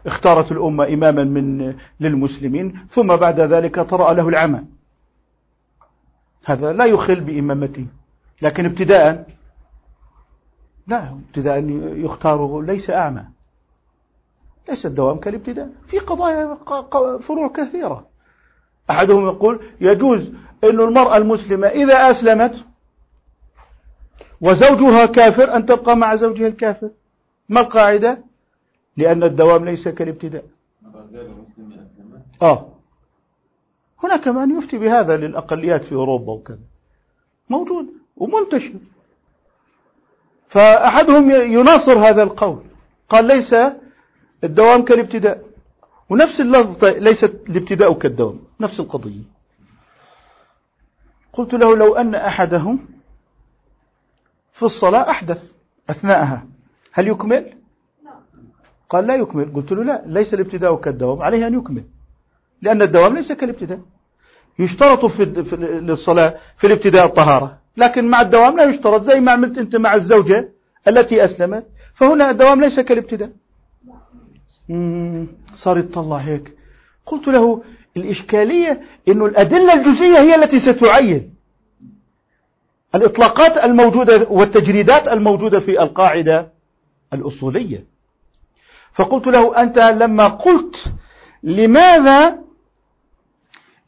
اختارت الأمة إماما من للمسلمين ثم بعد ذلك طرأ له العمى. هذا لا يخل بإمامته لكن ابتداء لا ابتداء يختار ليس أعمى. ليس الدوام كالابتداء. في قضايا فروع كثيرة. أحدهم يقول يجوز أن المرأة المسلمة إذا أسلمت وزوجها كافر أن تبقى مع زوجها الكافر. ما القاعدة؟ لأن الدوام ليس كالابتداء. آه. هناك من يفتي بهذا للأقليات في أوروبا وكذا. موجود ومنتشر. فأحدهم يناصر هذا القول. قال ليس الدوام كالابتداء. ونفس اللفظ ليست الابتداء كالدوام. نفس القضية. قلت له لو أن أحدهم في الصلاة أحدث أثناءها. هل يكمل؟ قال لا يكمل. قلت له لا ليس الابتداء كالدوام عليه أن يكمل. لأن الدوام ليس كالابتداء. يشترط في, في للصلاة في الابتداء الطهارة. لكن مع الدوام لا يشترط. زي ما عملت أنت مع الزوجة التي أسلمت فهنا الدوام ليس كالابتداء. صار يطلع هيك. قلت له الإشكالية أن الأدلة الجزئية هي التي ستعين. الإطلاقات الموجودة والتجريدات الموجودة في القاعدة الأصولية. فقلت له أنت لما قلت لماذا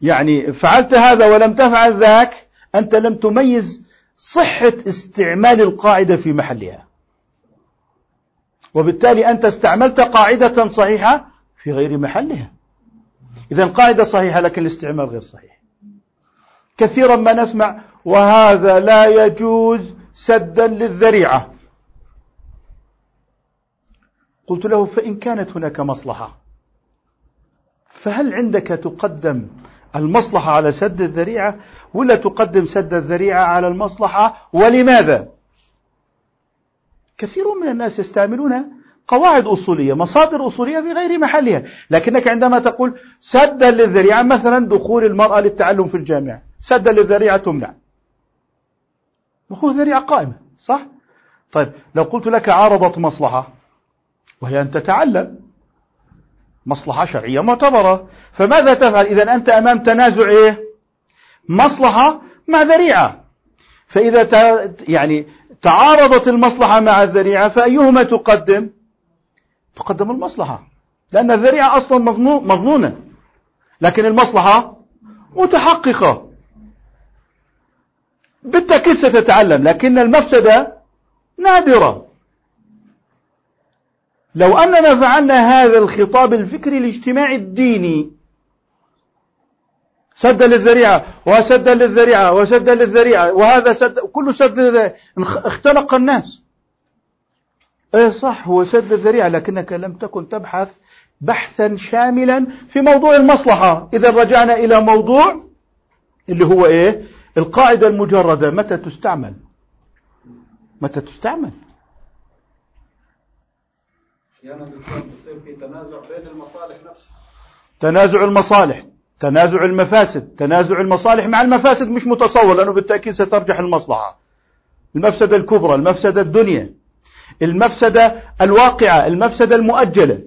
يعني فعلت هذا ولم تفعل ذاك أنت لم تميز صحة استعمال القاعدة في محلها. وبالتالي أنت استعملت قاعدة صحيحة في غير محلها. إذا قاعدة صحيحة لكن الاستعمال غير صحيح. كثيرا ما نسمع وهذا لا يجوز سدا للذريعة. قلت له فإن كانت هناك مصلحة فهل عندك تقدم المصلحة على سد الذريعة ولا تقدم سد الذريعة على المصلحة ولماذا؟ كثير من الناس يستعملون قواعد أصولية مصادر أصولية في غير محلها لكنك عندما تقول سدا للذريعة مثلا دخول المرأة للتعلم في الجامعة سدا للذريعة تمنع. وهو ذريعة قائمة صح؟ طيب لو قلت لك عارضت مصلحة وهي أن تتعلم مصلحة شرعية معتبرة. فماذا تفعل إذا أنت أمام تنازع إيه؟ مصلحة مع ذريعة. فإذا يعني تعارضت المصلحة مع الذريعة فأيهما تقدم؟ تقدم المصلحة. لأن الذريعة أصلا مضمونة لكن المصلحة متحققة. بالتأكيد ستتعلم لكن المفسدة نادرة. لو أننا فعلنا هذا الخطاب الفكري الاجتماعي الديني سدا للذريعة وسدا للذريعة وسدا للذريعة وهذا سد كله سد اختلق الناس. إيه صح هو سد الذريعة لكنك لم تكن تبحث بحثا شاملا في موضوع المصلحة. إذا رجعنا إلى موضوع اللي هو إيه؟ القاعدة المجردة متى تستعمل؟ متى تستعمل؟ تنازع المصالح تنازع المصالح تنازع المفاسد تنازع المصالح مع المفاسد مش متصور لأنه بالتأكيد سترجح المصلحة. المفسدة الكبرى المفسدة الدنيا المفسدة الواقعة المفسدة المؤجلة.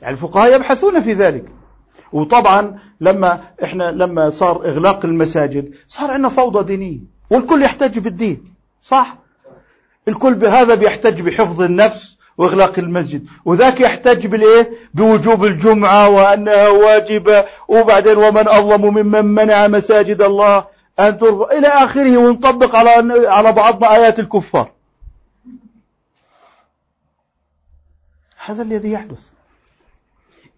يعني الفقهاء يبحثون في ذلك. وطبعا لما إحنا لما صار إغلاق المساجد صار عندنا فوضى دينية والكل يحتج بالدين صح؟ الكل بهذا بيحتج بحفظ النفس وإغلاق المسجد. وذاك يحتج بالإيه؟ بوجوب الجمعة وأنها واجبة. وبعدين ومن أظلم ممن منع مساجد الله. ان ترفع إلى آخره ونطبق على على بعضنا آيات الكفار. هذا الذي يحدث.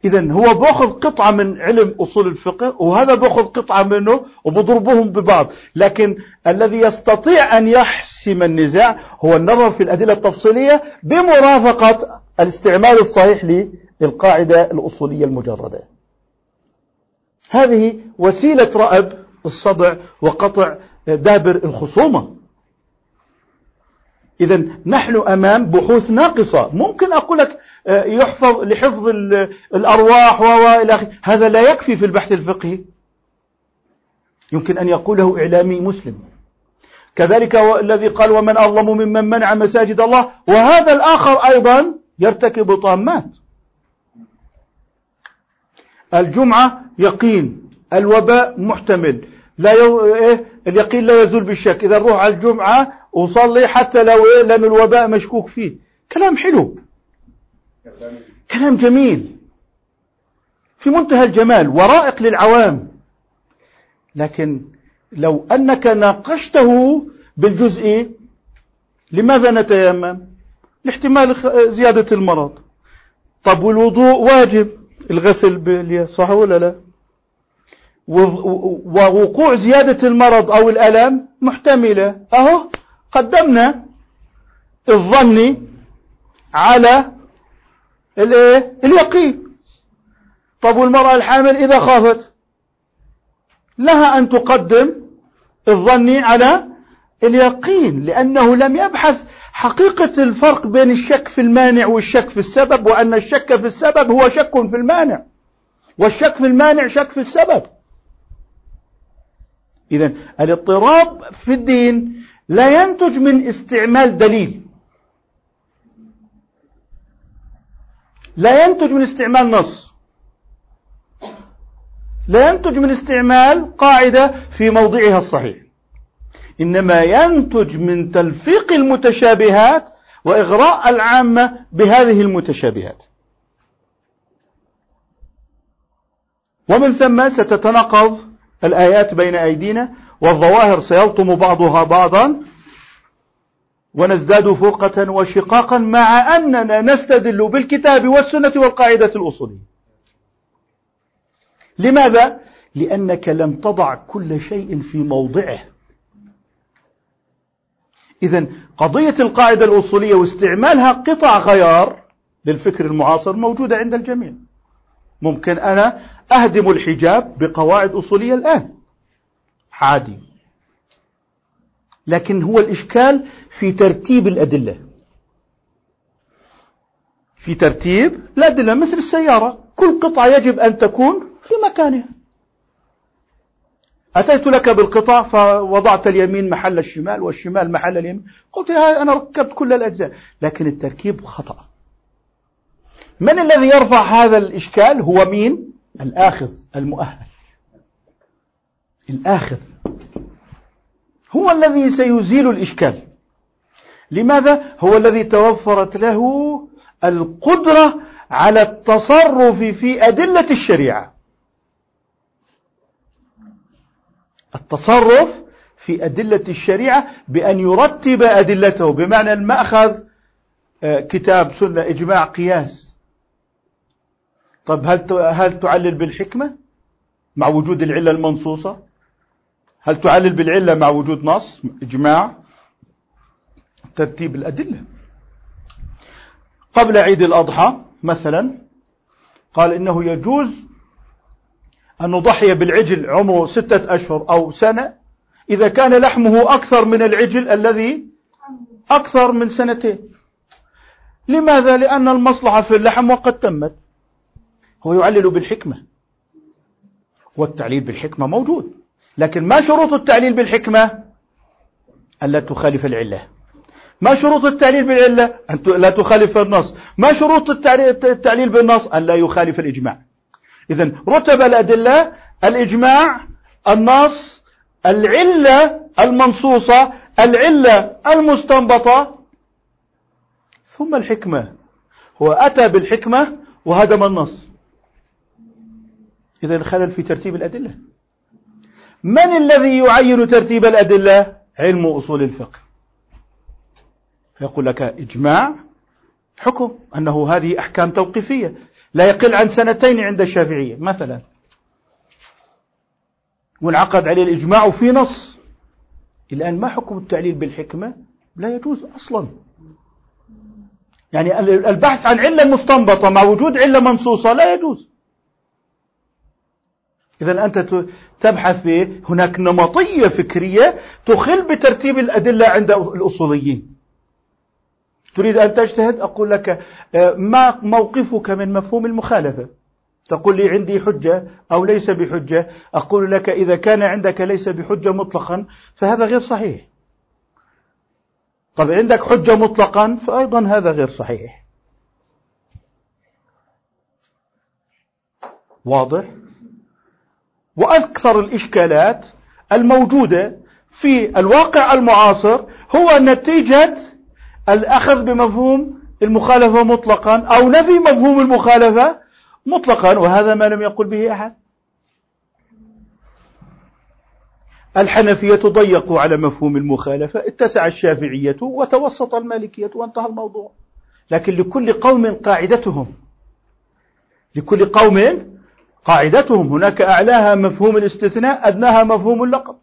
إذا هو بأخذ قطعة من علم أصول الفقه وهذا بأخذ قطعة منه وبضربهم ببعض. لكن الذي يستطيع أن يحسم النزاع هو النظر في الأدلة التفصيلية بمرافقة الاستعمال الصحيح للقاعدة الأصولية المجردة. هذه وسيلة رأب الصدع وقطع دابر الخصومة. إذا نحن أمام بحوث ناقصة. ممكن أقول لك آه، يحفظ لحفظ الأرواح وإلى آخره. هذا لا يكفي في البحث الفقهي. يمكن أن يقوله إعلامي مسلم. كذلك الذي قال ومن أظلم ممن منع مساجد الله. وهذا الآخر أيضا يرتكب طامات. الجمعة يقين الوباء محتمل. لا يو... إيه؟ اليقين لا يزول بالشك. إذا نروح على الجمعة وصلي حتى لو إيه لأن الوباء مشكوك فيه. كلام حلو. كلام جميل. في منتهى الجمال ورائق للعوام. لكن لو أنك ناقشته بالجزء لماذا نتيمم؟ لاحتمال زيادة المرض. طب والوضوء واجب؟ الغسل باليد صح ولا لا؟ ووقوع زيادة المرض أو الألم محتملة. أهو. قدمنا الظن على الايه؟ اليقين. طب والمرأة الحامل إذا خافت؟ لها أن تقدم الظن على اليقين لأنه لم يبحث حقيقة الفرق بين الشك في المانع والشك في السبب وأن الشك في السبب هو شك في المانع. والشك في المانع شك في السبب. إذا الاضطراب في الدين لا ينتج من استعمال دليل. لا ينتج من استعمال نص. لا ينتج من استعمال قاعدة في موضعها الصحيح. إنما ينتج من تلفيق المتشابهات وإغراء العامة بهذه المتشابهات. ومن ثم ستتناقض الآيات بين أيدينا والظواهر سيلطم بعضها بعضا ونزداد فرقة وشقاقا مع أننا نستدل بالكتاب والسنة والقاعدة الأصولية. لماذا؟ لأنك لم تضع كل شيء في موضعه. إذا قضية القاعدة الأصولية واستعمالها قطع غيار للفكر المعاصر موجودة عند الجميع. ممكن أنا أهدم الحجاب بقواعد أصولية الآن. عادي. لكن هو الإشكال في ترتيب الأدلة. في ترتيب الأدلة مثل السيارة. كل قطعة يجب أن تكون في مكانها. أتيت لك بالقطع فوضعت اليمين محل الشمال والشمال محل اليمين. قلت أنا ركبت كل الأجزاء. لكن التركيب خطأ. من الذي يرفع هذا الإشكال؟ هو مين؟ الآخذ المؤهل. الآخذ هو الذي سيزيل الإشكال. لماذا؟ هو الذي توفرت له القدرة على التصرف في أدلة الشريعة. التصرف في أدلة الشريعة بأن يرتب أدلته بمعنى المأخذ آه، كتاب سنة إجماع قياس. طب هل هل تعلل بالحكمة مع وجود العلة المنصوصة؟ هل تعلل بالعلة مع وجود نص إجماع؟ ترتيب الأدلة. قبل عيد الأضحى مثلا قال إنه يجوز أن نضحي بالعجل عمره ستة أشهر أو سنة إذا كان لحمه أكثر من العجل الذي أكثر من سنتين. لماذا؟ لأن المصلحة في اللحم وقد تمت. هو يعلل بالحكمة والتعليل بالحكمة موجود. لكن ما شروط التعليل بالحكمة ألا تخالف العلة. ما شروط التعليل بالعلة أن لا تخالف النص. ما شروط التعليل بالنص أن لا يخالف الإجماع. إذا رتب الأدلة الإجماع النص العلة المنصوصة العلة المستنبطة. ثم الحكمة. هو أتى بالحكمة وهدم النص. إذا الخلل في ترتيب الأدلة. من الذي يعين ترتيب الأدلة؟ علم أصول الفقه. فيقول لك إجماع حكم أنه هذه أحكام توقيفية. لا يقل عن سنتين عند الشافعية مثلا. وانعقد عليه الإجماع في نص. الآن ما حكم التعليل بالحكمة؟ لا يجوز أصلا. يعني البحث عن علة مستنبطة مع وجود علة منصوصة لا يجوز. إذا أنت تبحث في هناك نمطية فكرية تخل بترتيب الأدلة عند الأصوليين. تريد أن تجتهد؟ أقول لك آه، ما موقفك من مفهوم المخالفة. تقول لي عندي حجة أو ليس بحجة. أقول لك إذا كان عندك ليس بحجة مطلقا فهذا غير صحيح. طب عندك حجة مطلقا فأيضا هذا غير صحيح. واضح؟ وأكثر الإشكالات الموجودة في الواقع المعاصر هو نتيجة الأخذ بمفهوم المخالفة مطلقا أو نفي مفهوم المخالفة مطلقا وهذا ما لم يقل به أحد. الحنفية ضيقوا على مفهوم المخالفة اتسع الشافعية وتوسط المالكية وانتهى الموضوع. لكن لكل قوم قاعدتهم لكل قوم قاعدتهم هناك أعلاها مفهوم الاستثناء أدناها مفهوم اللقب.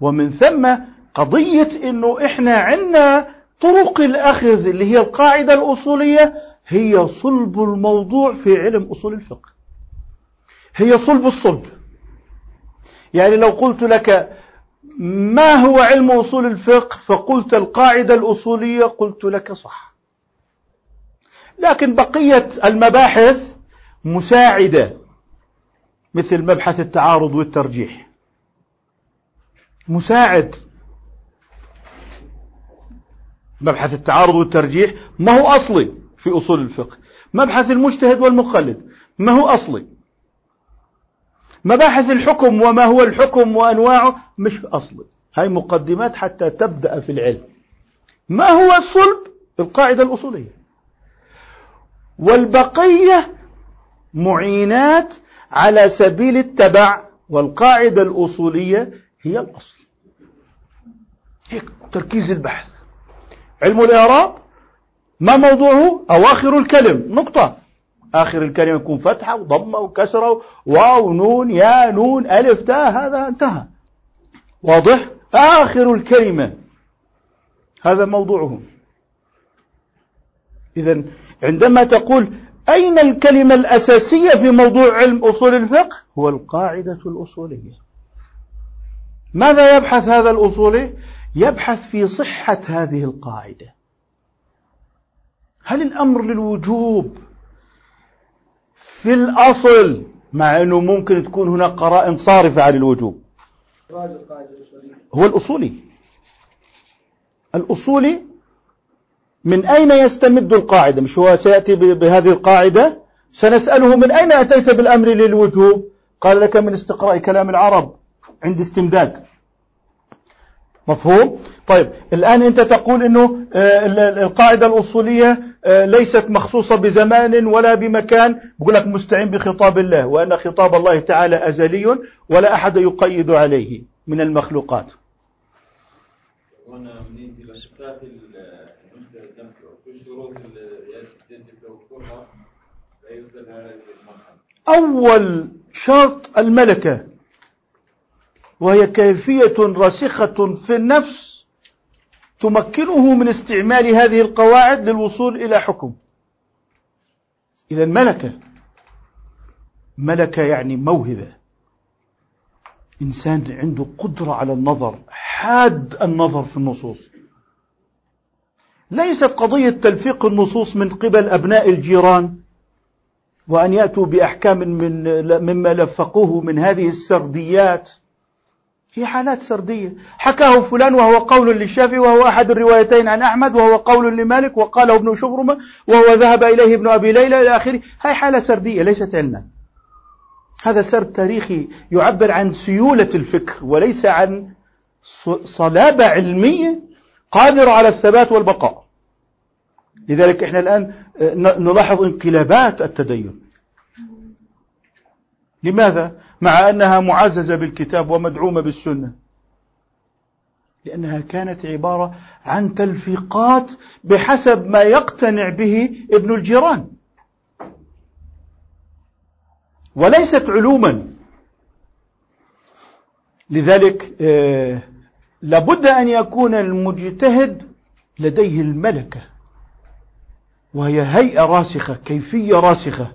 ومن ثم قضية أنه إحنا عندنا طرق الأخذ اللي هي القاعدة الأصولية هي صلب الموضوع في علم أصول الفقه. هي صلب الصلب. يعني لو قلت لك ما هو علم أصول الفقه فقلت القاعدة الأصولية قلت لك صح. لكن بقية المباحث مساعدة مثل مبحث التعارض والترجيح. مساعد. مبحث التعارض والترجيح ما هو أصلي في أصول الفقه. مبحث المجتهد والمقلد ما هو أصلي. مباحث الحكم وما هو الحكم وأنواعه مش أصلي. هاي مقدمات حتى تبدأ في العلم. ما هو الصلب؟ القاعدة الأصولية. والبقية معينات على سبيل التبع والقاعدة الأصولية هي الأصل. هيك تركيز البحث. علم الإعراب ما موضوعه؟ أواخر الكلم. نقطة. آخر الكلمة يكون فتحة وضمة وكسرة واو نون يا نون ألف تاء هذا انتهى. واضح؟ آخر الكلمة. هذا موضوعه إذا عندما تقول أين الكلمة الأساسية في موضوع علم أصول الفقه؟ هو القاعدة الأصولية. ماذا يبحث هذا الأصولي يبحث في صحة هذه القاعدة. هل الأمر للوجوب في الأصل مع أنه ممكن تكون هناك قرائن صارفة عن الوجوب؟ هو الأصولي. الأصولي من أين يستمد القاعدة؟ مش هو سيأتي بهذه القاعدة؟ سنسأله من أين أتيت بالأمر للوجوب؟ قال لك من استقراء كلام العرب عند استمداد. مفهوم؟ طيب الآن أنت تقول أنه آه، القاعدة الأصولية آه، ليست مخصوصة بزمان ولا بمكان. بقول لك مستعين بخطاب الله وأن خطاب الله تعالى أزلي ولا أحد يقيد عليه من المخلوقات. أول شرط الملكة وهي كيفية راسخة في النفس تمكنه من استعمال هذه القواعد للوصول إلى حكم. إذا ملكة ملكة يعني موهبة. إنسان عنده قدرة على النظر حاد النظر في النصوص. ليست قضية تلفيق النصوص من قبل أبناء الجيران. وأن يأتوا بأحكام من مما لفقوه من هذه السرديات. هي حالات سردية. حكاه فلان وهو قول للشافعي وهو أحد الروايتين عن أحمد وهو قول لمالك وقاله ابن شبرمة وهو ذهب إليه ابن أبي ليلى إلى آخره. هاي حالة سردية ليست علما. هذا سرد تاريخي يعبر عن سيولة الفكر وليس عن صلابة علمية قادرة على الثبات والبقاء. لذلك إحنا الآن نلاحظ انقلابات التدين. لماذا؟ مع أنها معززة بالكتاب ومدعومة بالسنة. لأنها كانت عبارة عن تلفيقات بحسب ما يقتنع به ابن الجيران. وليست علوما. لذلك آه، لابد أن يكون المجتهد لديه الملكة. وهي هيئة راسخة كيفية راسخة.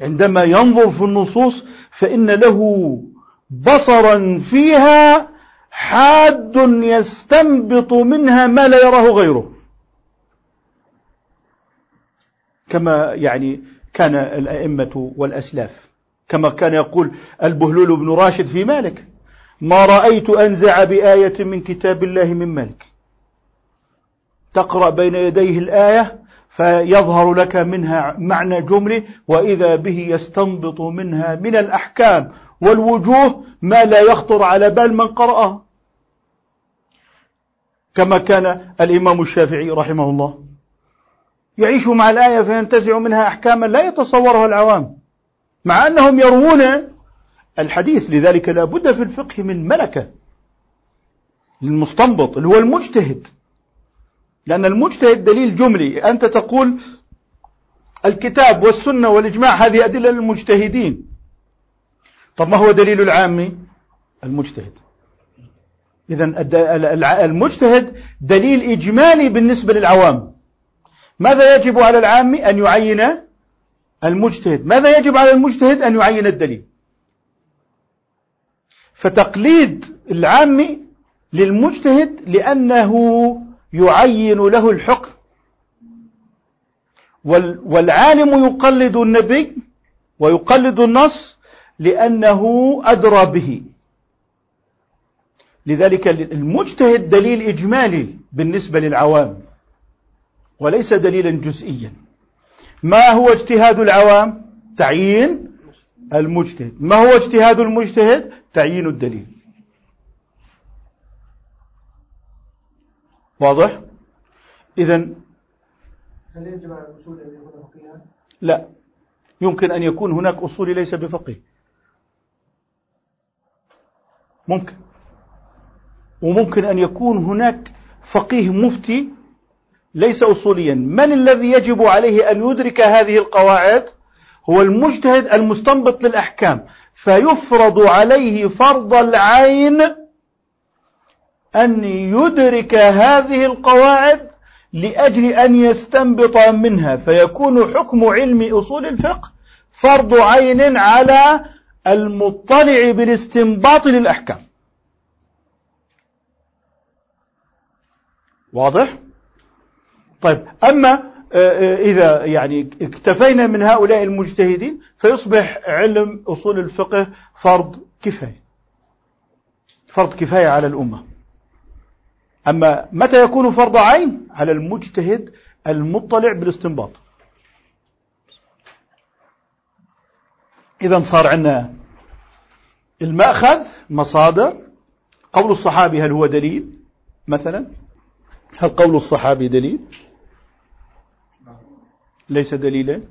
عندما ينظر في النصوص فإن له بصرا فيها حاد يستنبط منها ما لا يراه غيره. كما يعني كان الأئمة والأسلاف. كما كان يقول البهلول بن راشد في مالك ما رأيت أنزع بآية من كتاب الله من مالك تقرأ بين يديه الآية فيظهر لك منها معنى جملي وإذا به يستنبط منها من الأحكام والوجوه ما لا يخطر على بال من قرأها. كما كان الإمام الشافعي رحمه الله. يعيش مع الآية فينتزع منها أحكاما لا يتصورها العوام مع أنهم يروون الحديث. لذلك لا بد في الفقه من ملكة للمستنبط اللي هو المجتهد. لأن المجتهد دليل جملي. أنت تقول الكتاب والسنة والإجماع هذه أدلة للمجتهدين. طب ما هو دليل العام المجتهد؟ إذا المجتهد دليل إجمالي بالنسبة للعوام. ماذا يجب على العام أن يعين المجتهد؟ ماذا يجب على المجتهد أن يعين الدليل؟ فتقليد العام للمجتهد لأنه يعين له الحكم. والعالم يقلد النبي ويقلد النص لأنه أدرى به. لذلك المجتهد دليل إجمالي بالنسبة للعوام وليس دليلا جزئيا. ما هو اجتهاد العوام؟ تعيين المجتهد. ما هو اجتهاد المجتهد؟ تعيين الدليل. واضح؟ إذا هل يجب على الأصول أن يكون فقيها؟ لا. يمكن أن يكون هناك أصولي ليس بفقيه. ممكن. وممكن أن يكون هناك فقيه مفتي ليس أصوليا. من الذي يجب عليه أن يدرك هذه القواعد؟ هو المجتهد المستنبط للأحكام. فيفرض عليه فرض العين أن يدرك هذه القواعد لأجل أن يستنبط منها فيكون حكم علم أصول الفقه فرض عين على المطلع بالاستنباط للأحكام. واضح؟ طيب أما آه، آه، إذا يعني اكتفينا من هؤلاء المجتهدين فيصبح علم أصول الفقه فرض كفاية. فرض كفاية على الأمة. أما متى يكون فرض عين؟ على المجتهد المطلع بالاستنباط. إذا صار عندنا المأخذ مصادر. قول الصحابي هل هو دليل؟ مثلا هل قول الصحابي دليل؟ ليس دليلا.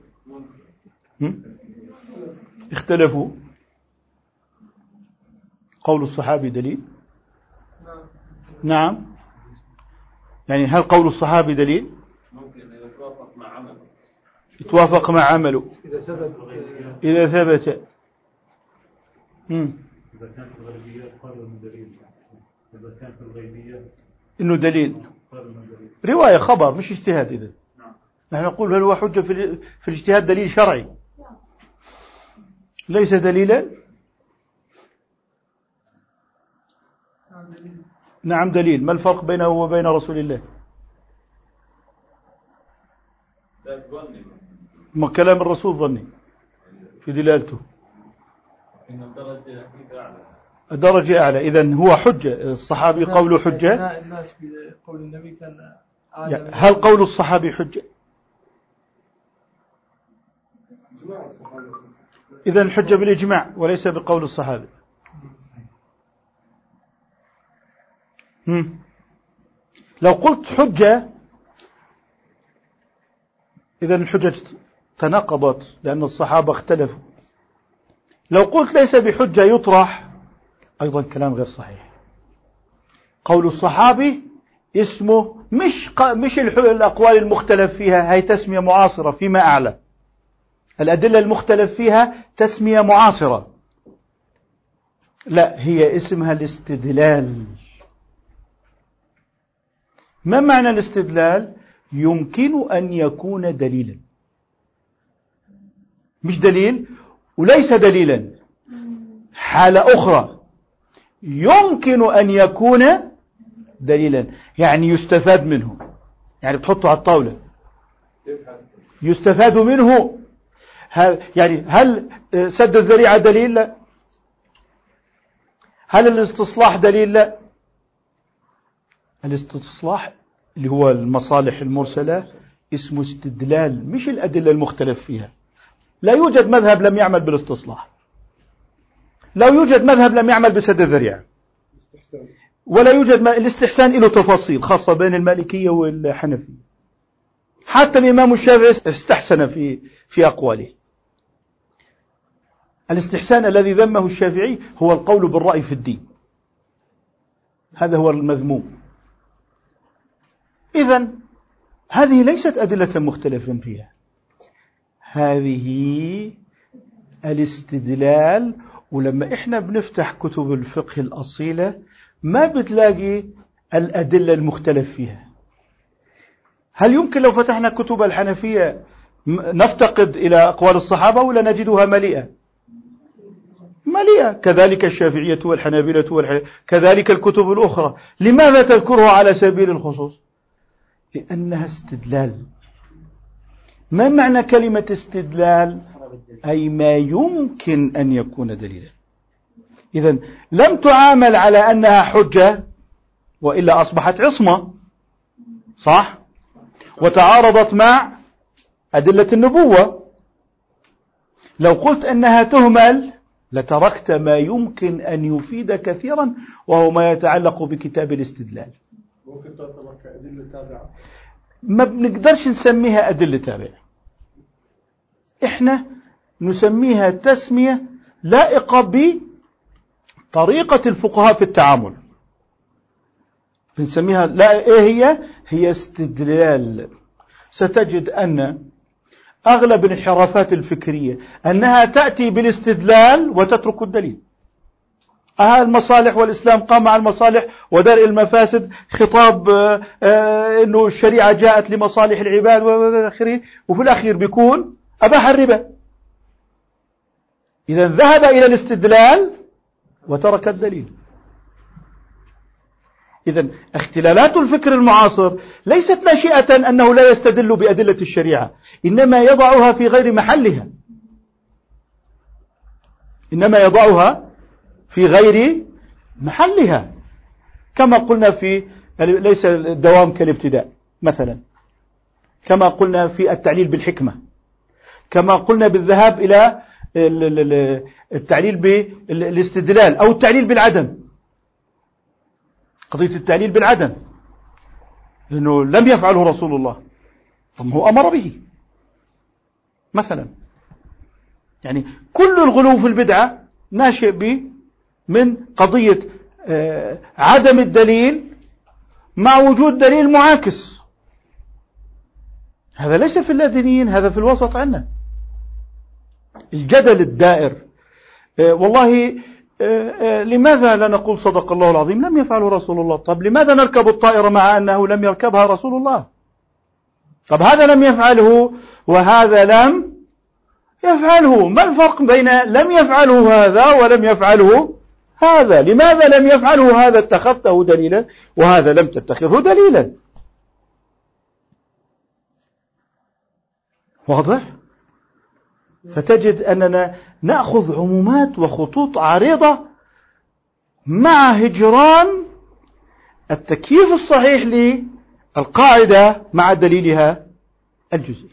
اختلفوا. قول الصحابي دليل؟ نعم. يعني هل قول الصحابي دليل؟ ممكن يتوافق مع عمله. يتوافق مع عمله. إذا ثبت إذا ثبت. إذا كانت الغيبيات قالوا إنه دليل. إذا كانت الغيبيات إنه دليل. قالوا إنه دليل. رواية خبر مش اجتهاد إذا نحن نقول هل هو حجة في ال- في الاجتهاد دليل شرعي؟ ليس دليلا؟ نعم دليل. ما الفرق بينه وبين رسول الله؟ ما كلام الرسول ظني في دلالته. إن الدرجة فيه أعلى. درجة أعلى. إذا هو حجة. الصحابي قوله حجة؟ إثناء الناس بقول النبي كان يعني هل قول الصحابي حجة؟ إذا الحجة بالإجماع وليس بقول الصحابي هم. لو قلت حجة إذا الحجة تناقضت لأن الصحابة اختلفوا. لو قلت ليس بحجة يطرح أيضا كلام غير صحيح. قول الصحابي اسمه مش مش الأقوال المختلف فيها هي تسمية معاصرة فيما أعلى. الأدلة المختلف فيها تسمية معاصرة. لا هي اسمها الاستدلال. ما معنى الاستدلال؟ يمكن أن يكون دليلا. مش دليل وليس دليلا. حالة أخرى. يمكن أن يكون دليلا. يعني يستفاد منه. يعني بتحطه على الطاولة. يستفاد منه. هل يعني هل سد الذريعة دليل؟ لا. هل الاستصلاح دليل؟ لا. الاستصلاح اللي هو المصالح المرسلة اسمه استدلال مش الأدلة المختلف فيها. لا يوجد مذهب لم يعمل بالاستصلاح. لا يوجد مذهب لم يعمل بسد الذريعة. ولا يوجد ما الاستحسان له تفاصيل خاصة بين المالكية والحنفية. حتى الإمام الشافعي استحسن في في أقواله. الاستحسان الذي ذمه الشافعي هو القول بالرأي في الدين. هذا هو المذموم. إذا هذه ليست أدلة مختلف فيها. هذه الاستدلال ولما إحنا بنفتح كتب الفقه الأصيلة ما بتلاقي الأدلة المختلف فيها. هل يمكن لو فتحنا كتب الحنفية نفتقد إلى أقوال الصحابة ولا نجدها مليئة؟ مليئة. كذلك الشافعية والحنابلة والحنابلة كذلك الكتب الأخرى. لماذا تذكرها على سبيل الخصوص؟ لأنها استدلال. ما معنى كلمة استدلال؟ أي ما يمكن أن يكون دليلا. إذا لم تعامل على أنها حجة وإلا أصبحت عصمة صح؟ وتعارضت مع أدلة النبوة. لو قلت أنها تهمل لتركت ما يمكن أن يفيد كثيرا وهو ما يتعلق بكتاب الاستدلال. ممكن تعتبر كأدلة تابعة. ما بنقدرش نسميها أدلة تابعة. إحنا نسميها تسمية لائقة بطريقة الفقهاء في التعامل. بنسميها لا إيه هي؟ هي استدلال. ستجد أن أغلب الانحرافات الفكرية أنها تأتي بالاستدلال وتترك الدليل. المصالح والإسلام قام على المصالح ودرء المفاسد خطاب آه، آه، أنه الشريعة جاءت لمصالح العباد وآخره وفي الأخير بيكون أباح الربا. إذا ذهب إلى الاستدلال وترك الدليل. إذا اختلالات الفكر المعاصر ليست ناشئة أنه لا يستدل بأدلة الشريعة إنما يضعها في غير محلها. إنما يضعها في غير محلها. كما قلنا في ليس الدوام كالابتداء مثلا. كما قلنا في التعليل بالحكمة. كما قلنا بالذهاب إلى التعليل بالاستدلال أو التعليل بالعدم. قضية التعليل بالعدم. لأنه لم يفعله رسول الله. ثم هو أمر به. مثلا. يعني كل الغلو في البدعة ناشئ من قضية آه، عدم الدليل مع وجود دليل معاكس. هذا ليس في اللادينيين هذا في الوسط عندنا الجدل الدائر. آه، والله آه، لماذا لا نقول صدق الله العظيم؟ لم يفعله رسول الله. طب لماذا نركب الطائرة مع أنه لم يركبها رسول الله؟ طب هذا لم يفعله وهذا لم يفعله. ما الفرق بين لم يفعله هذا ولم يفعله هذا لماذا لم يفعله هذا؟ اتخذته دليلا وهذا لم تتخذه دليلا. واضح؟ فتجد أننا نأخذ عمومات وخطوط عريضة مع هجران التكييف الصحيح للقاعدة مع دليلها الجزئي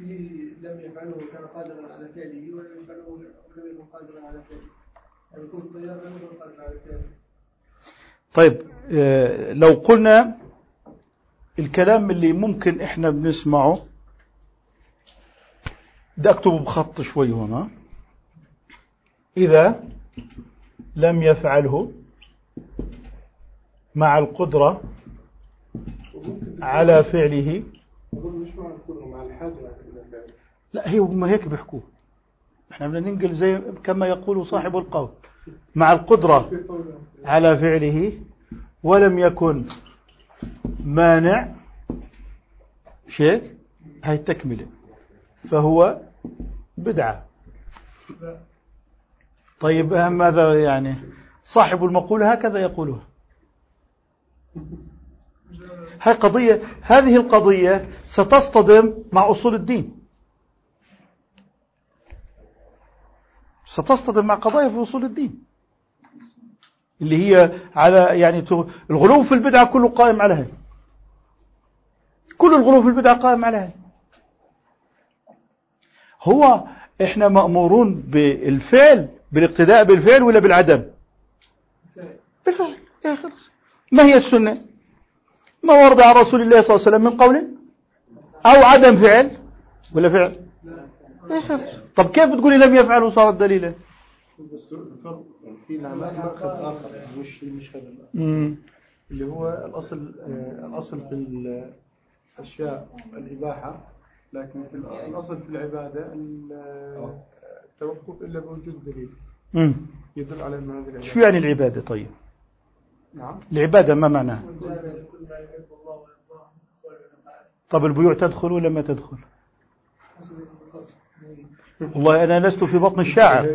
لم يفعله كان قادرا على فعله ولم يفعله ولم يكن قادرا على فعله يعني يكون طيار لم يكن قادرا على فعله طيب آه، لو قلنا الكلام اللي ممكن إحنا بنسمعه بدي أكتبه بخط شوي هنا إذا لم يفعله مع القدرة على فعله لا هي ما هيك بيحكوه. إحنا بدنا ننقل زي كما يقول صاحب القول. مع القدرة على فعله ولم يكن مانع شيء هاي التكملة فهو بدعة. طيب ماذا يعني؟ صاحب المقولة هكذا يقولها. هاي قضية هذه القضية ستصطدم مع أصول الدين. ستصطدم مع قضايا في أصول الدين. اللي هي على يعني الغلو في البدعة كله قائم على هاي كل الغلو في البدعة قائم على هاي هو إحنا مأمورون بالفعل بالاقتداء بالفعل ولا بالعدم؟ بالفعل. ما هي السنة؟ ما ورد عن رسول الله صلى الله عليه وسلم من قول أو عدم فعل ولا فعل؟ طب كيف بتقولي لم يفعل وصارت دليلا؟ بس الفرق في مأخذ آخر مش مش هذا. اللي هو الأصل الأصل في الأشياء الإباحة لكن الأصل في العبادة ال- التوقف إلا بوجود دليل. يدل على أن هذه شو يعني العبادة طيب؟ نعم. العبادة ما معناها؟ طب البيوع تدخل ولا ما تدخل؟ والله أنا لست في بطن الشاعر. (laughs)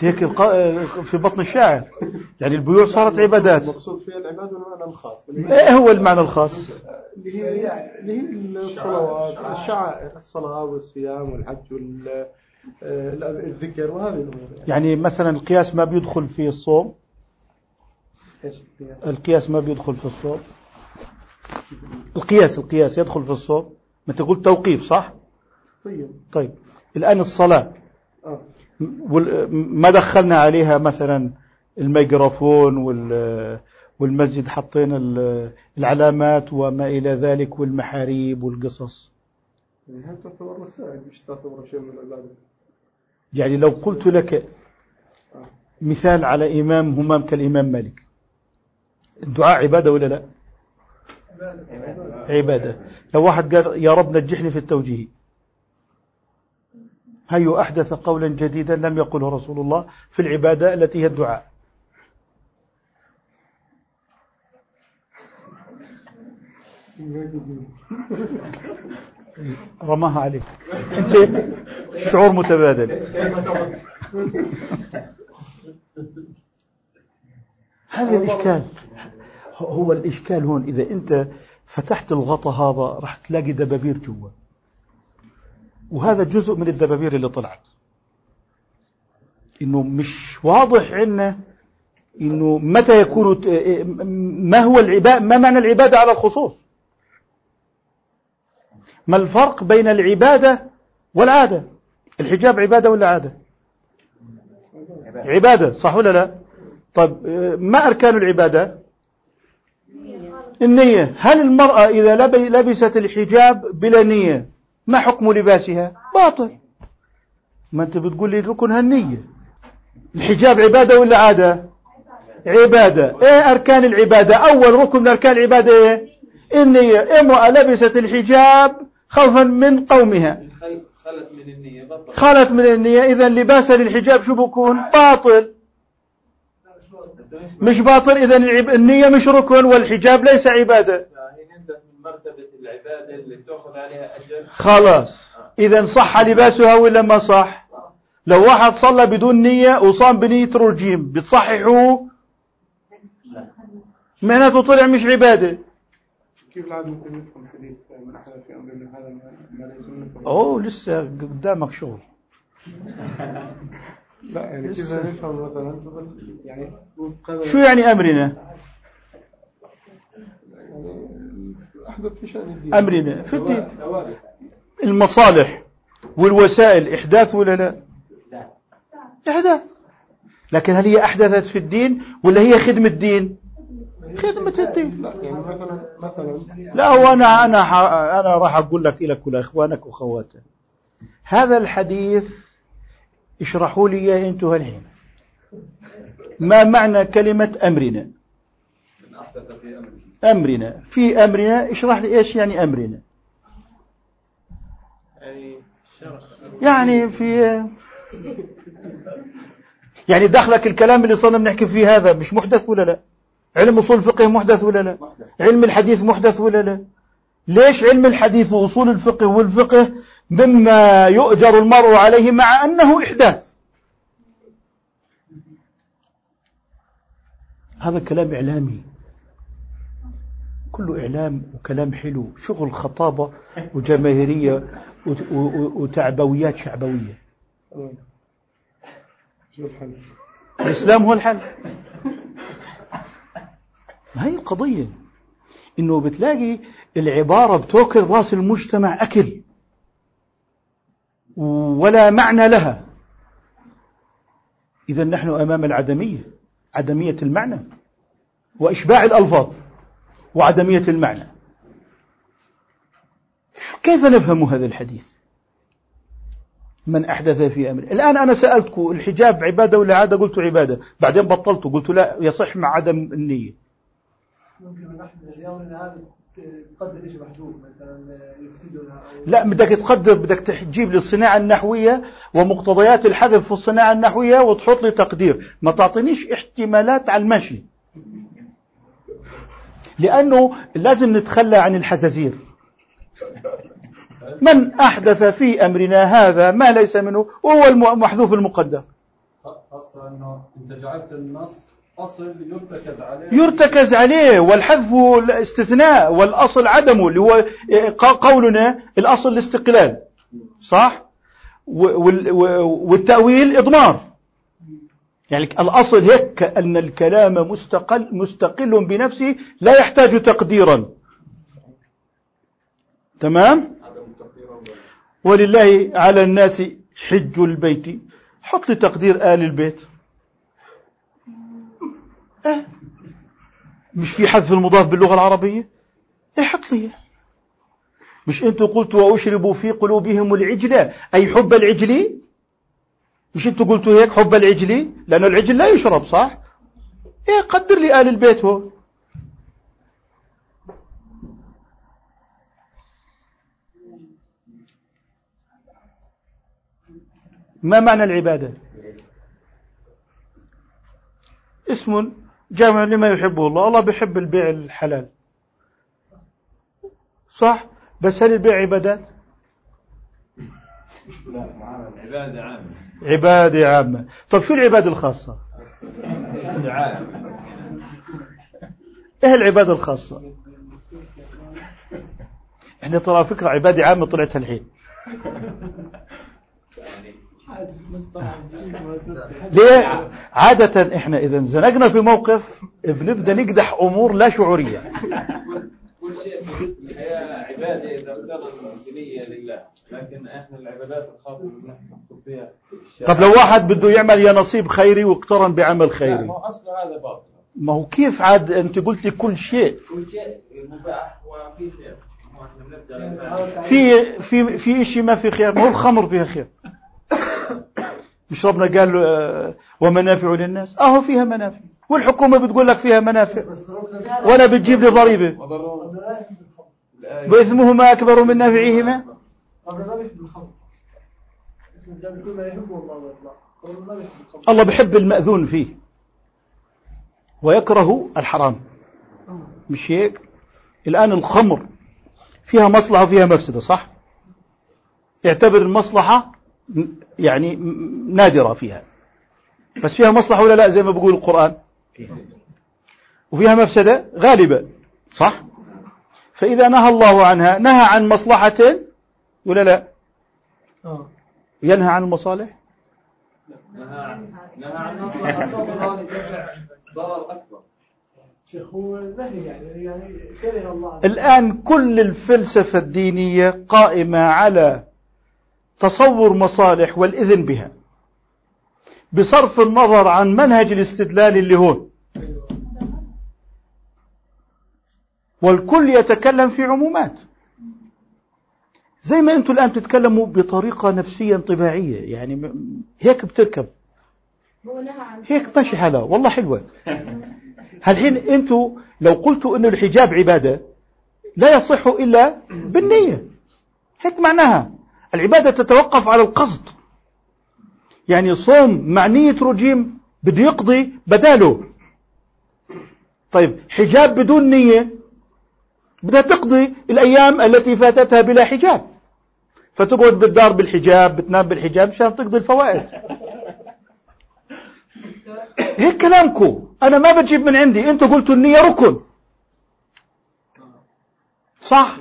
هيك- في بطن الشاعر. يعني البيوع صارت عبادات. المقصود فيها العبادة المعنى الخاص. إيه هو المعنى الخاص؟ اللي هي اللي هي الصلوات الشعائر الصلاة والصيام والحج والذكر وهذه الأمور. يعني. يعني مثلا القياس ما بيدخل في الصوم؟ القياس ما بيدخل في الصوم؟ القياس القياس يدخل في الصوم؟ ما أنت قلت توقيف صح؟ طيب. طيب. الآن الصلاة. آه. ما دخلنا عليها مثلا الميكروفون وال والمسجد حطينا ال- العلامات وما إلى ذلك والمحاريب والقصص. يعني هل تعتبر رسائل؟ مش تعتبر شيء من العبادة. يعني لو قلت لك مثال على إمام همام كالإمام مالك. الدعاء عبادة ولا لا؟ عبادة. لو واحد قال يا رب نجحني في التوجيه. هي أحدث قولا جديدا لم يقله رسول الله في العبادة التي هي الدعاء. رماها عليك. أنت شعور متبادل. هذا الإشكال هو الإشكال هون إذا أنت فتحت الغطاء هذا راح تلاقي دبابير جوا. وهذا جزء من الدبابير اللي طلعت. إنه مش واضح عندنا إنه متى يكون ما هو العبادة ما معنى العبادة على الخصوص؟ ما الفرق بين العبادة والعادة؟ الحجاب عبادة ولا عادة؟ عبادة صح ولا لا؟ طيب ما أركان العبادة؟ النية. هل المرأة إذا لبي- لبست الحجاب بلا نية ما حكم لباسها؟ باطل. ما أنت بتقول لي ركنها النية الحجاب عبادة ولا عادة؟ عبادة. إيه أركان العبادة؟ أول ركن من أركان العبادة إيه؟ النية. امرأة لبست الحجاب خوفا من قومها. خلت من النية. خلت من النية إذا لباسها للحجاب شو بكون؟ باطل. مش باطل. العب- النية مش ركن والحجاب ليس عبادة. مرتبة اللي عليها خلاص. إذا صح لباسها ولا ما صح؟ لو واحد صلى بدون نية وصام بنية رجيم بتصححه؟ معناته طلع مش عبادة. كيف العاد ممكن يفهم حديث من أحد في أمرنا هذا ما ما ليس منكم؟ أوه لسه قدامك شغل. (laughs) لا يعني كيف. نفهم مثلا؟ يعني شو يعني أمرنا؟ يعني أحدث في شأن الدين أمرنا في الدين المصالح والوسائل إحداث ولا لا؟ إحداث. لكن هل هي أحدثت في الدين ولا هي خدمة الدين؟ خدمة الدين. لا يعني مثلا مثلا لا هو أنا أنا ح- أنا راح أقول لك لك ولإخوانك وأخواتك هذا الحديث اشرحوا لي إياه أنتم الحين. ما معنى كلمة أمرنا؟ من أحدث في أمره أمرنا. في أمرنا اشرح لي إيش يعني أمرنا. يعني في (laughs) يعني دخلك الكلام اللي صرنا بنحكي فيه هذا مش محدث ولا لا؟ علم أصول الفقه محدث ولا لا؟ علم الحديث محدث ولا لا؟ ليش علم الحديث وأصول الفقه والفقه مما يؤجر المرء عليه مع أنه إحداث؟ هذا كلام إعلامي. كله إعلام وكلام حلو شغل خطابة وجماهيرية وتعبويات شعبوية؟ الإسلام هو الحل. هي القضية؟ إنه بتلاقي العبارة بتوكل رأس المجتمع أكل ولا معنى لها. إذا نحن أمام العدمية عدمية المعنى وإشباع الألفاظ. وعدمية المعنى. كيف نفهم هذا الحديث؟ من أحدث في أمر الآن أنا سألتكم الحجاب عبادة ولا عادة؟ قلت عبادة. بعدين بطلت قلت لا يصح مع عدم النية. لا بدك تقدر بدك تجيب لي الصناعة النحوية ومقتضيات الحذف في الصناعة النحوية وتحط لي تقدير. ما تعطينيش احتمالات على المشي. لأنه لازم نتخلى عن الحزازير. من أحدث في أمرنا هذا ما ليس منه وهو المحذوف المقدر. خاصة أنه انت جعلت النص أصل يرتكز عليه. يرتكز عليه والحذف الاستثناء والأصل عدمه اللي هو قولنا الأصل الاستقلال. صح؟ وال- والتأويل إضمار. يعني الأصل هيك أن الكلام مستقل مستقل بنفسه لا يحتاج تقديرا. تمام؟ ولله على الناس حج البيت. حط لي تقدير آل البيت. آه مش في حذف المضاف باللغة العربية؟ إيه حط لي. مش أنتوا قلتوا وأشربوا في قلوبهم العجلة. أي حب العجل؟ مش أنتوا قلتوا هيك حب العجل لأنه العجل لا يشرب صح؟ إيه قدر لي آل البيت هو. ما معنى العبادة؟ اسم جامع لما يحبه الله. الله بيحب البيع الحلال. صح؟ بس هل البيع عبادات؟ عبادة عامة. عبادة عامة. طب شو العبادة الخاصة؟ إيه العبادة الخاصة؟ إحنا ترى فكرة عبادة عامة طلعت الحين ليه؟ عادة إحنا إذا زنقنا في موقف بنبدأ نقدح أمور لا شعورية. كل شيء في الحياة عبادة إذا كانت دينية لله. لكن إحنا العبادات الخاصة اللي نحن نحكم فيها طب لو واحد بده يعمل يا نصيب خيري واقترن بعمل خيري. ما هو أصله هذا باطل. ما هو كيف عاد أنت قلت لي كل شيء؟ كل شيء مباح وفي خير. للمعنى. في في في شيء ما في خير. ما هو الخمر فيها خير؟ (coughs) مش ربنا قال آه، ومنافع للناس؟ أهو فيها منافع. والحكومة بتقول لك فيها منافع. ولا بتجيب لي ضريبة. وإثمهما أكبر من نافعهما الله بحب المأذون فيه. ويكره الحرام. مش هيك؟ الآن الخمر فيها مصلحة وفيها مفسدة صح؟ اعتبر المصلحة يعني نادرة فيها. بس فيها مصلحة ولا لا؟ زي ما بيقول القرآن. وفيها مفسدة غالبة صح؟ فإذا نهى الله عنها نهى عن مصلحة ولا لا؟ ينهى عن المصالح؟ نهى عن نهى عن ضرر أكبر يعني الآن كل الفلسفة الدينية قائمة على تصور مصالح والإذن بها. بصرف النظر عن منهج الاستدلال اللي هون. والكل يتكلم في عمومات. زي ما أنتم الآن تتكلموا بطريقة نفسية انطباعية يعني هيك بتركب. هيك ماشي حالها. والله حلوة. هالحين أنتوا لو قلتوا إنه الحجاب عبادة لا يصح إلا بالنية. هيك معناها. العبادة تتوقف على القصد. يعني صوم مع نية رجيم بده يقضي بداله. طيب حجاب بدون نية بدها تقضي الأيام التي فاتتها بلا حجاب. فتقعد بالدار بالحجاب بتنام بالحجاب مشان تقضي الفوائد. هيك كلامكم أنا ما بجيب من عندي. أنتوا قلتوا النية ركن. صح؟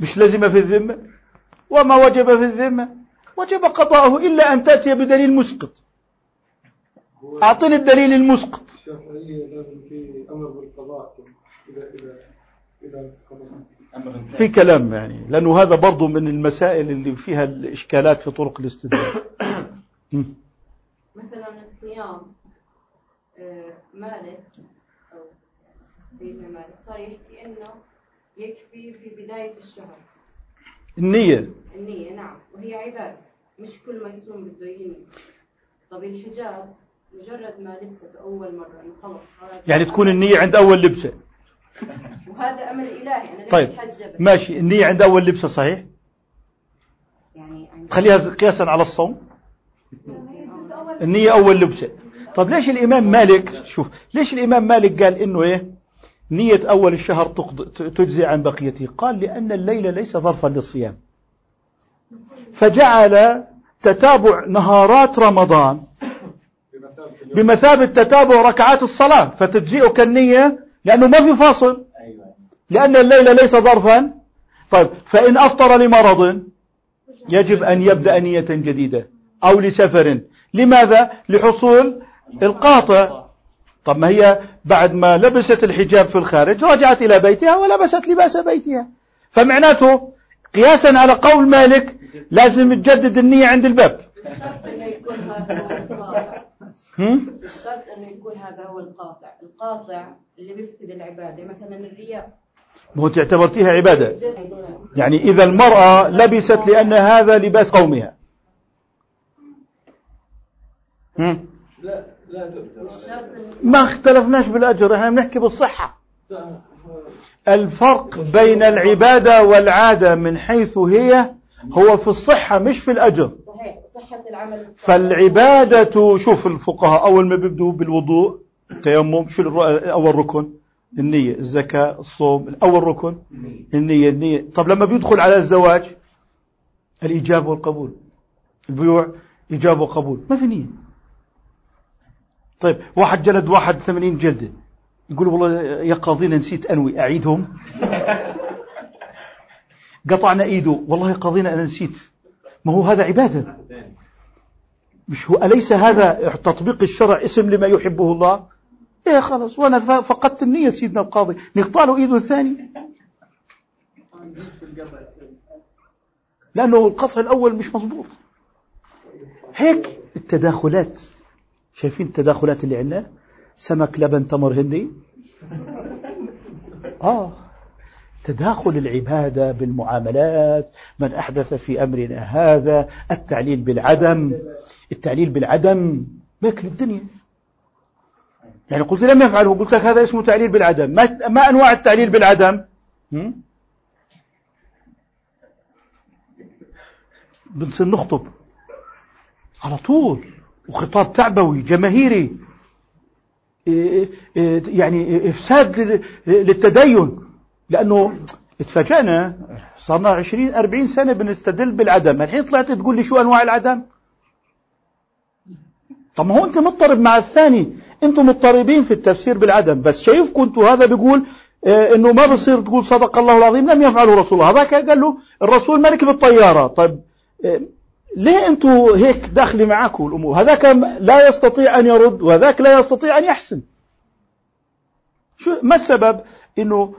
مش لازمة في الذمة؟ وما وجب في الذمة؟ وجب قضاؤه إلا أن تأتي بدليل مسقط. أعطني الدليل المسقط. الشافعية لازم في أمر بالقضاء إذا إذا إذا في كلام يعني لأنه هذا برضو من المسائل اللي فيها الإشكالات في طرق الاستدلال. (coughs) مثلا الصيام آه، مالك أو سيدنا مالك صار يحكي إنه يكفي في بداية الشهر. النية. النية نعم وهي عبادة. مش كل ما يصوم بده ينوي. طب الحجاب؟ مجرد ما لبست أول مرة إنه خلص يعني تكون النية عند أول لبسة. وهذا أمر إلهي أنا طيب ماشي. النية عند أول لبسة صحيح؟ يعني خليها قياسا على الصوم. النية أول لبسة. طب ليش الإمام مالك شوف ليش الإمام مالك قال إنه إيه؟ نية أول الشهر تجزي عن بقيته. قال لأن الليل ليس ظرفا للصيام. فجعل تتابع نهارات رمضان. بمثابة تتابع ركعات الصلاة فتجزئك النية لأنه ما في فاصل. لأن الليل ليس ظرفا. طيب فإن أفطر لمرض يجب أن يبدأ نية جديدة أو لسفر. لماذا؟ لحصول القاطع. طب ما هي بعد ما لبست الحجاب في الخارج رجعت إلى بيتها ولبست لباس بيتها. فمعناته قياسا على قول مالك لازم تجدد النية عند الباب. (laughs) الشرط انه يكون هذا هو القاطع هم؟ الشرط أنه يكون هذا هو القاطع. القاطع اللي بيفسد العبادة مثلا الرياء ما هو اعتبرتيها عبادة. يعني إذا المرأة لبست لأن هذا لباس قومها. هم؟ لا لا ما اختلفناش بالأجر إحنا بنحكي بالصحة. الفرق بين العبادة والعادة من حيث هي هو في الصحة مش في الأجر. صحيح صحة العمل الصالح. فالعبادة شوف الفقهاء أول ما بيبدوا بالوضوء التيمم شو الر- أول ركن؟ النية الزكاة الصوم أول ركن؟ النية. النية طب لما بيدخل على الزواج؟ الإجابة والقبول. البيوع إجابة وقبول. ما في نية. طيب واحد جلد واحد ثمانين جلدة. يقول والله يا قاضينا نسيت أنوي أعيدهم؟ (laughs) قطعنا إيده. والله يا قاضينا أنا نسيت. ما هو هذا عبادة. مش هو أليس هذا تطبيق الشرع اسم لما يحبه الله؟ إيه خلاص وأنا ف- فقدت النية سيدنا القاضي. نقطع له إيده الثاني. لأنه القطع الأول مش مضبوط هيك التداخلات. شايفين التداخلات اللي عندنا؟ سمك لبن تمر هندي؟ آه. تداخل العبادة بالمعاملات من أحدث في أمرنا هذا التعليل بالعدم. التعليل بالعدم ماكل الدنيا. يعني قلت لم يفعله قلت لك هذا اسمه تعليل بالعدم. ما, ما أنواع التعليل بالعدم؟ بنصير نخطب. على طول. وخطاب تعبوي جماهيري. إيه إيه يعني إفساد لل- للتدين. لأنه اتفاجأنا صرنا 20 40 سنة بنستدل بالعدم. الحين طلعت تقول لي شو أنواع العدم؟ طب ما هو أنت مضطرب مع الثاني. أنتم مضطربين في التفسير بالعدم. بس شايف كنت هذا بيقول آه، إنه ما بصير تقول صدق الله العظيم لم يفعله رسول الله. هذاك قال له الرسول ما ركب الطياره طيب آه، ليه أنتوا هيك داخلي معاكم الأمور؟ هذاك لا يستطيع أن يرد وهذاك لا يستطيع أن يحسن. شو ما السبب؟ إنه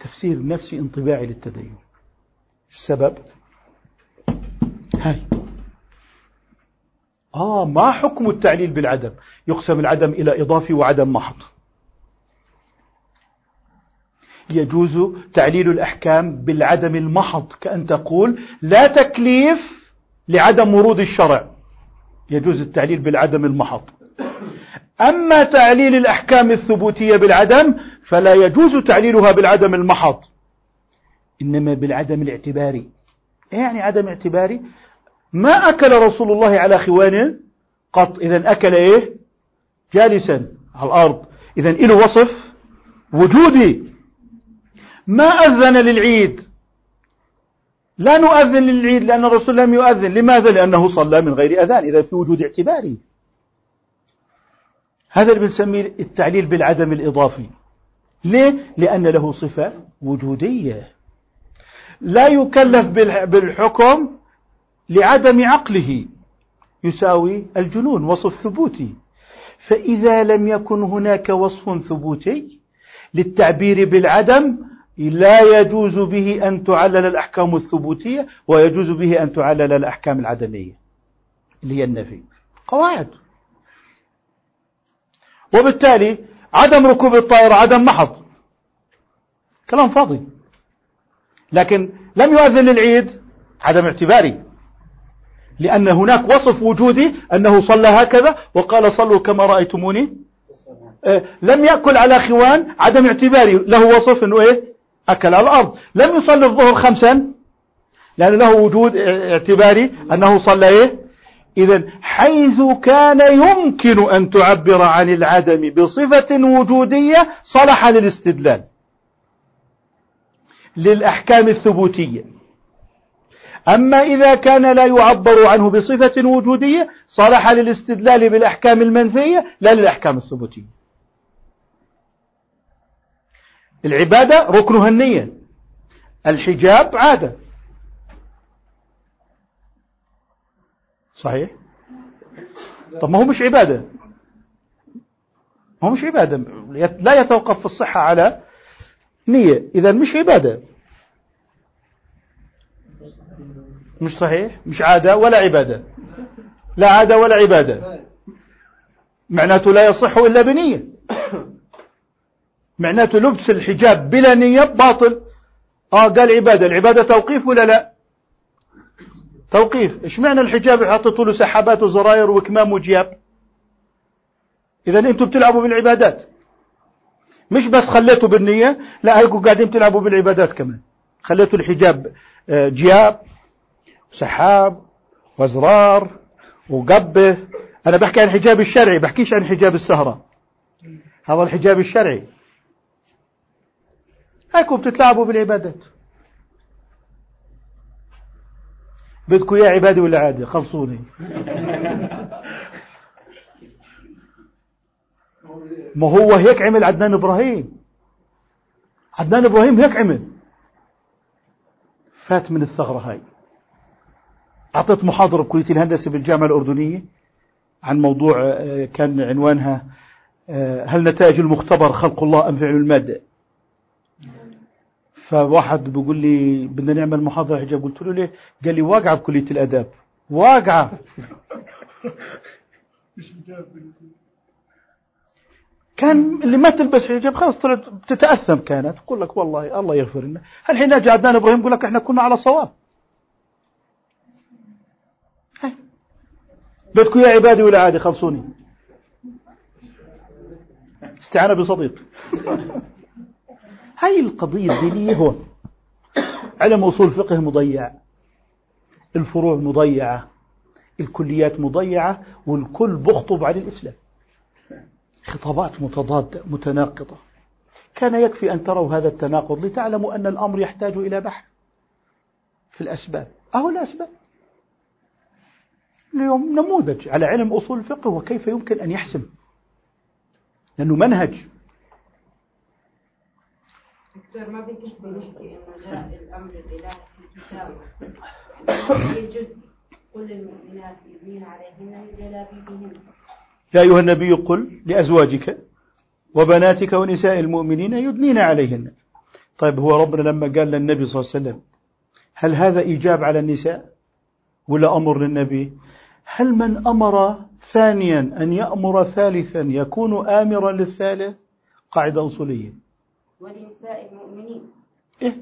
تفسير نفسي انطباعي للتدين. السبب؟ هاي. آه ما حكم التعليل بالعدم؟ يقسم العدم إلى إضافي وعدم محض. يجوز تعليل الأحكام بالعدم المحض كأن تقول لا تكليف لعدم ورود الشرع. يجوز التعليل بالعدم المحض. أما تعليل الأحكام الثبوتية بالعدم فلا يجوز تعليلها بالعدم المحض. إنما بالعدم الاعتباري. إيه يعني عدم اعتباري؟ ما أكل رسول الله على خوان قط. إذا أكل إيه؟ جالسا على الأرض. إذا له وصف وجودي. ما أذن للعيد؟ لا نؤذن للعيد لأن الرسول لم يؤذن. لماذا؟ لأنه صلى من غير أذان. إذا في وجود اعتباري. هذا اللي بنسميه التعليل بالعدم الإضافي. ليه؟ لأن له صفة وجودية. لا يكلف بالحكم لعدم عقله. يساوي الجنون وصف ثبوتي. فإذا لم يكن هناك وصف ثبوتي للتعبير بالعدم لا يجوز به أن تعلل الأحكام الثبوتية ويجوز به أن تعلل الأحكام العدمية. اللي هي النفي. قواعد. وبالتالي عدم ركوب الطائرة عدم محض. كلام فاضي. لكن لم يؤذن للعيد عدم اعتباري. لأن هناك وصف وجودي أنه صلى هكذا وقال صلوا كما رأيتموني. آه، لم يأكل على خوان عدم اعتباري. له وصف أنه إيه؟ أكل على الأرض. لم يصلي الظهر خمسا. لأن له وجود اعتباري أنه صلى إيه؟ إذا حيث كان يمكن أن تعبر عن العدم بصفة وجودية صلح للاستدلال. للأحكام الثبوتية. أما إذا كان لا يعبر عنه بصفة وجودية صلح للاستدلال بالأحكام المنفية لا للأحكام الثبوتية. العبادة ركنها النية. الحجاب عادة. صحيح؟ طب ما هو مش عبادة. ما هو مش عبادة. لا يتوقف في الصحة على نية. إذا مش عبادة. مش صحيح؟ مش عادة ولا عبادة. لا عادة ولا عبادة. معناته لا يصح إلا بنية. معناته لبس الحجاب بلا نية باطل. آه قال عبادة. العبادة توقيف ولا لا؟ توقيف. إيش معنى الحجاب حطيتوا له سحابات وزراير وكمام وجياب؟ اذا أنتم بتلعبوا بالعبادات. مش بس خليتوا بالنية لا هيكم قاعدين تلعبوا بالعبادات كمان. خليتوا الحجاب آه، جياب سحاب وازرار وقبة. أنا بحكي عن الحجاب الشرعي بحكيش عن حجاب السهرة. هذا الحجاب الشرعي. هيكم بتتلعبوا بالعبادات. بدكم يا عبادي ولا عادي خلصوني. ما هو هيك عمل عدنان إبراهيم. عدنان إبراهيم هيك عمل. فات من الثغرة هاي. أعطيت محاضرة بكلية الهندسة بالجامعة الأردنية عن موضوع آه، كان عنوانها آه، هل نتائج المختبر خلق الله أم فعل المادة؟ فواحد بيقول لي بدنا نعمل محاضرة حجاب. قلت له ليه؟ قال لي واقعة بكلية الأداب. واقعة. كان اللي ما تلبس حجاب خلاص طلعت بتتأثم كانت. تقول لك والله الله يغفر لنا. الحين اجى عدنان إبراهيم يقول لك إحنا كنا على صواب. بدكم يا عبادي ولا عادي خلصوني. استعانة بصديق. (laughs) هاي القضية الدينية هو علم أصول فقه مضيع الفروع مضيعة. الكليات مضيعة. والكل بخطب عن الإسلام. خطابات متضادة متناقضة. كان يكفي أن تروا هذا التناقض لتعلموا أن الأمر يحتاج إلى بحث في الأسباب. أهو الأسباب. اليوم نموذج على علم أصول الفقه وكيف يمكن أن يحسم. لأنه منهج. دكتور ما بيكفي نحكي إنه جاء الأمر الالهي في كتابه جزء كل المؤمنات يبنين عليهن من جلابيبهن. يا أيها النبي قل لأزواجك وبناتك ونساء المؤمنين يدنين عليهن. طيب هو ربنا لما قال للنبي صلى الله عليه وسلم هل هذا إيجاب على النساء ولا أمر للنبي؟ هل من أمر ثانيا أن يأمر ثالثا يكون آمرا للثالث؟ قاعدة أصولية. ولنساء المؤمنين. إيه؟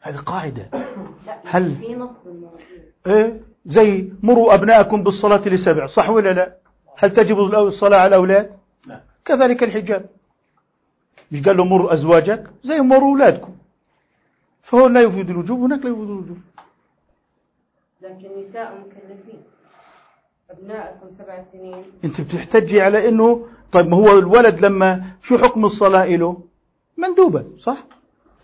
هذه قاعدة. (coughs) لا هل- في نص الموضوع. إيه؟ زي مروا أبناءكم بالصلاة لسبع صح ولا لا؟ هل تجب الصلاة على الأولاد؟ لا. كذلك الحجاب. مش قال له مروا أزواجك؟ زي مروا أولادكم. فهو لا يفيد الوجوب هناك لا يفيد الوجوب. لكن نساء مكلفين. أبنائكم سبع سنين. أنت بتحتجي على أنه طيب ما هو الولد لما شو حكم الصلاة له مندوبة صح؟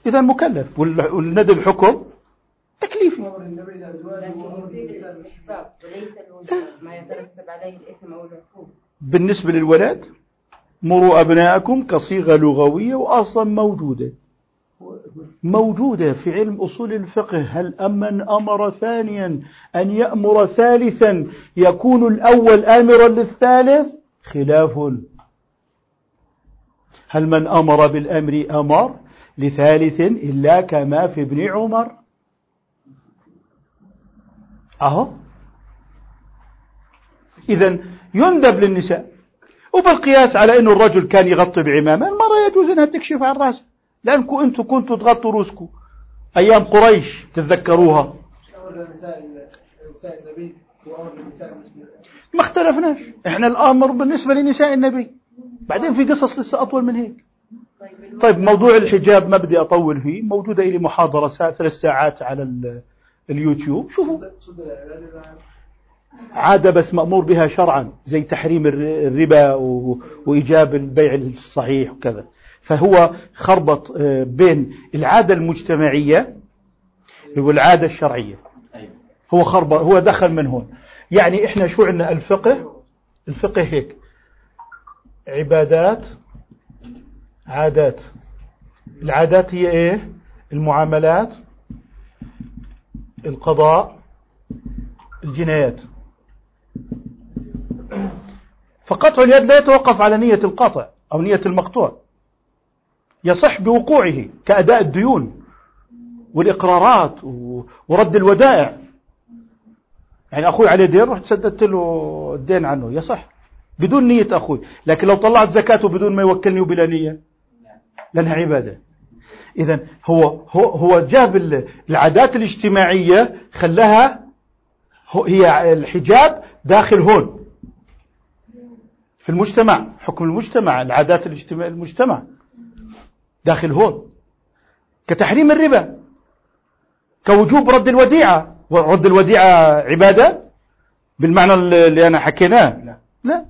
إذا مكلف. وال- والندب حكم؟ تكليفي بالنسبة للولد مروا أبناءكم كصيغة لغوية وأصلا موجودة. موجودة في علم أصول الفقه. هل أمن أمر ثانيا أن يأمر ثالثا؟ يكون الأول آمرا للثالث؟ خلاف. هل من أمر بالأمر أمر لثالث إلا كما في ابن عمر؟ أهو. إذا يندب للنساء. وبالقياس على أنه الرجل كان يغطي بعمامة المرأة يجوز أنها تكشف عن رأسها. لأنكم أنتم كنتوا تغطوا رؤوسكم أيام قريش تتذكروها. ما اختلفناش. إحنا الأمر بالنسبة لنساء النبي. بعدين في قصص لسه أطول من هيك. طيب موضوع الحجاب ما بدي أطول فيه موجودة لي محاضرة ساعة ثلاث ساعات على ال- اليوتيوب. شوفوا. عادة بس مأمور بها شرعا زي تحريم الر- الربا وإيجاب البيع الصحيح وكذا. فهو خربط آه، بين العادة المجتمعية والعادة الشرعية. هو خربط هو دخل من هون. يعني إحنا شو عندنا؟ الفقه. الفقه هيك. عبادات عادات. العادات هي إيه؟ المعاملات القضاء الجنايات. فقطع اليد لا يتوقف على نية القاطع أو نية المقطوع. يصح بوقوعه كأداء الديون والإقرارات ورد الودائع. يعني أخوي عليه دين رحت سددت له الدين عنه. يصح. بدون نية أخوي. لكن لو طلعت زكاته بدون ما يوكلني وبلا نية لأنها عبادة. إذا هو هو هو جاب ال- العادات الاجتماعية خلاها هي الحجاب داخل هون. في المجتمع حكم المجتمع العادات الاجتماع المجتمع داخل هون. كتحريم الربا كوجوب رد الوديعة. ورد الوديعة عبادة؟ بالمعنى اللي أنا حكيناه. لا.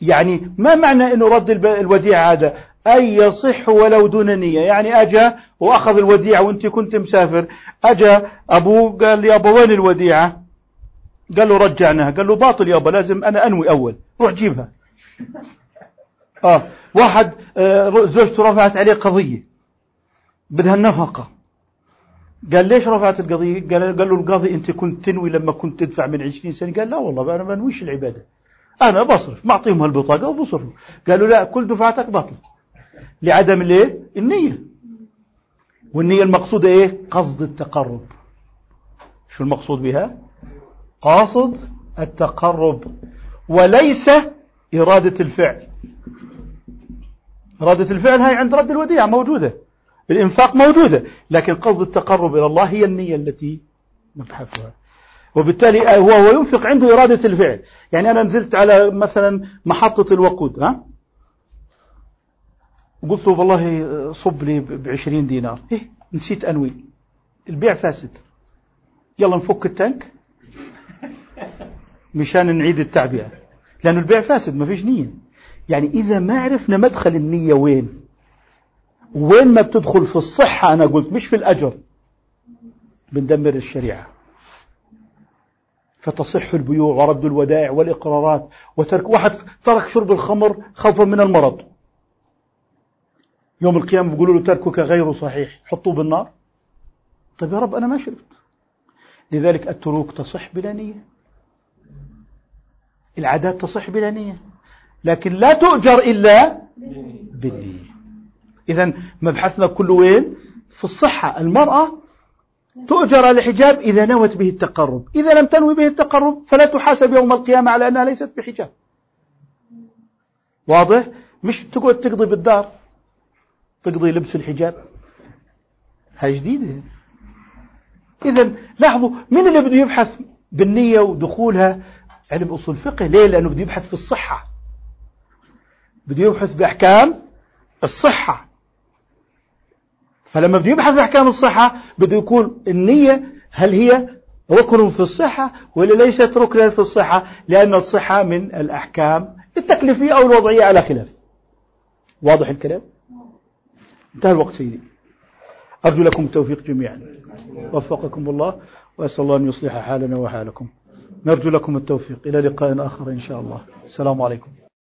يعني ما معنى أنه رد الوديعة هذا؟ أي يصح ولو دون نية. يعني أجا وأخذ الوديعة وأنت كنت مسافر. أجا أبوه قال لي أبا وين الوديعة؟ قال له رجعناها. قال له باطل يابا لازم أنا أنوي أول. روح جيبها. آه. واحد آه زوجته رفعت عليه قضية بدها النفقة. قال ليش رفعت القضية؟ قال, قال له القاضي أنت كنت تنوي لما كنت تدفع من عشرين سنة. قال لا والله أنا ما أنويش العبادة. أنا بصرف معطيهم هالبطاقة وبصرف قالوا لا كل دفعتك باطلة لعدم الايه النية. والنية المقصودة إيه؟ قصد التقرب. شو المقصود بها؟ قاصد التقرب. وليس إرادة الفعل. إرادة الفعل هاي عند رد الوديعة موجودة. الإنفاق موجودة. لكن قصد التقرب إلى الله هي النية التي نبحثها. وبالتالي هو هو ينفق عنده إرادة الفعل. يعني أنا نزلت على مثلا محطة الوقود ها؟ وقلت له والله صب لي ب 20 دينار. إيه نسيت أنوي. البيع فاسد. يلا نفك التانك (laughs) مشان نعيد التعبئة. لأنه البيع فاسد ما فيش نية. يعني إذا ما عرفنا مدخل النية وين وين ما بتدخل في الصحة أنا قلت مش في الأجر. بندمر الشريعة. فتصح البيوع ورد الودائع والإقرارات وترك واحد ترك شرب الخمر خوفا من المرض. يوم القيامة بيقولوا له تركك غير صحيح حطوه بالنار. طيب يا رب أنا ما شربت. لذلك التروك تصح بلا نية. العادات تصح بلا نية. لكن لا تؤجر إلا بالنية. إذا مبحثنا كله وين؟ في الصحة. المرأة تؤجر على الحجاب إذا نوت به التقرب. إذا لم تنوي به التقرب فلا تحاسب يوم القيامة على أنها ليست بحجاب. واضح؟ مش تقعد تقضي بالدار تقضي لبس الحجاب. هاي جديدة. إذا لاحظوا من اللي بده يبحث بالنية ودخولها؟ علم أصول فقه ليه؟ لأنه بده يبحث في الصحة. بده يبحث بأحكام الصحة. فلما بده يبحث بأحكام الصحة بده يكون النية هل هي ركن في الصحة ولا ليست ركنا في الصحة لأن الصحة من الأحكام التكليفية أو الوضعية على خلاف. واضح الكلام؟ انتهى الوقت سيدي. أرجو لكم التوفيق جميعا. وفقكم الله وأسأل الله أن يصلح حالنا وحالكم. نرجو لكم التوفيق. إلى لقاء آخر إن شاء الله. السلام عليكم.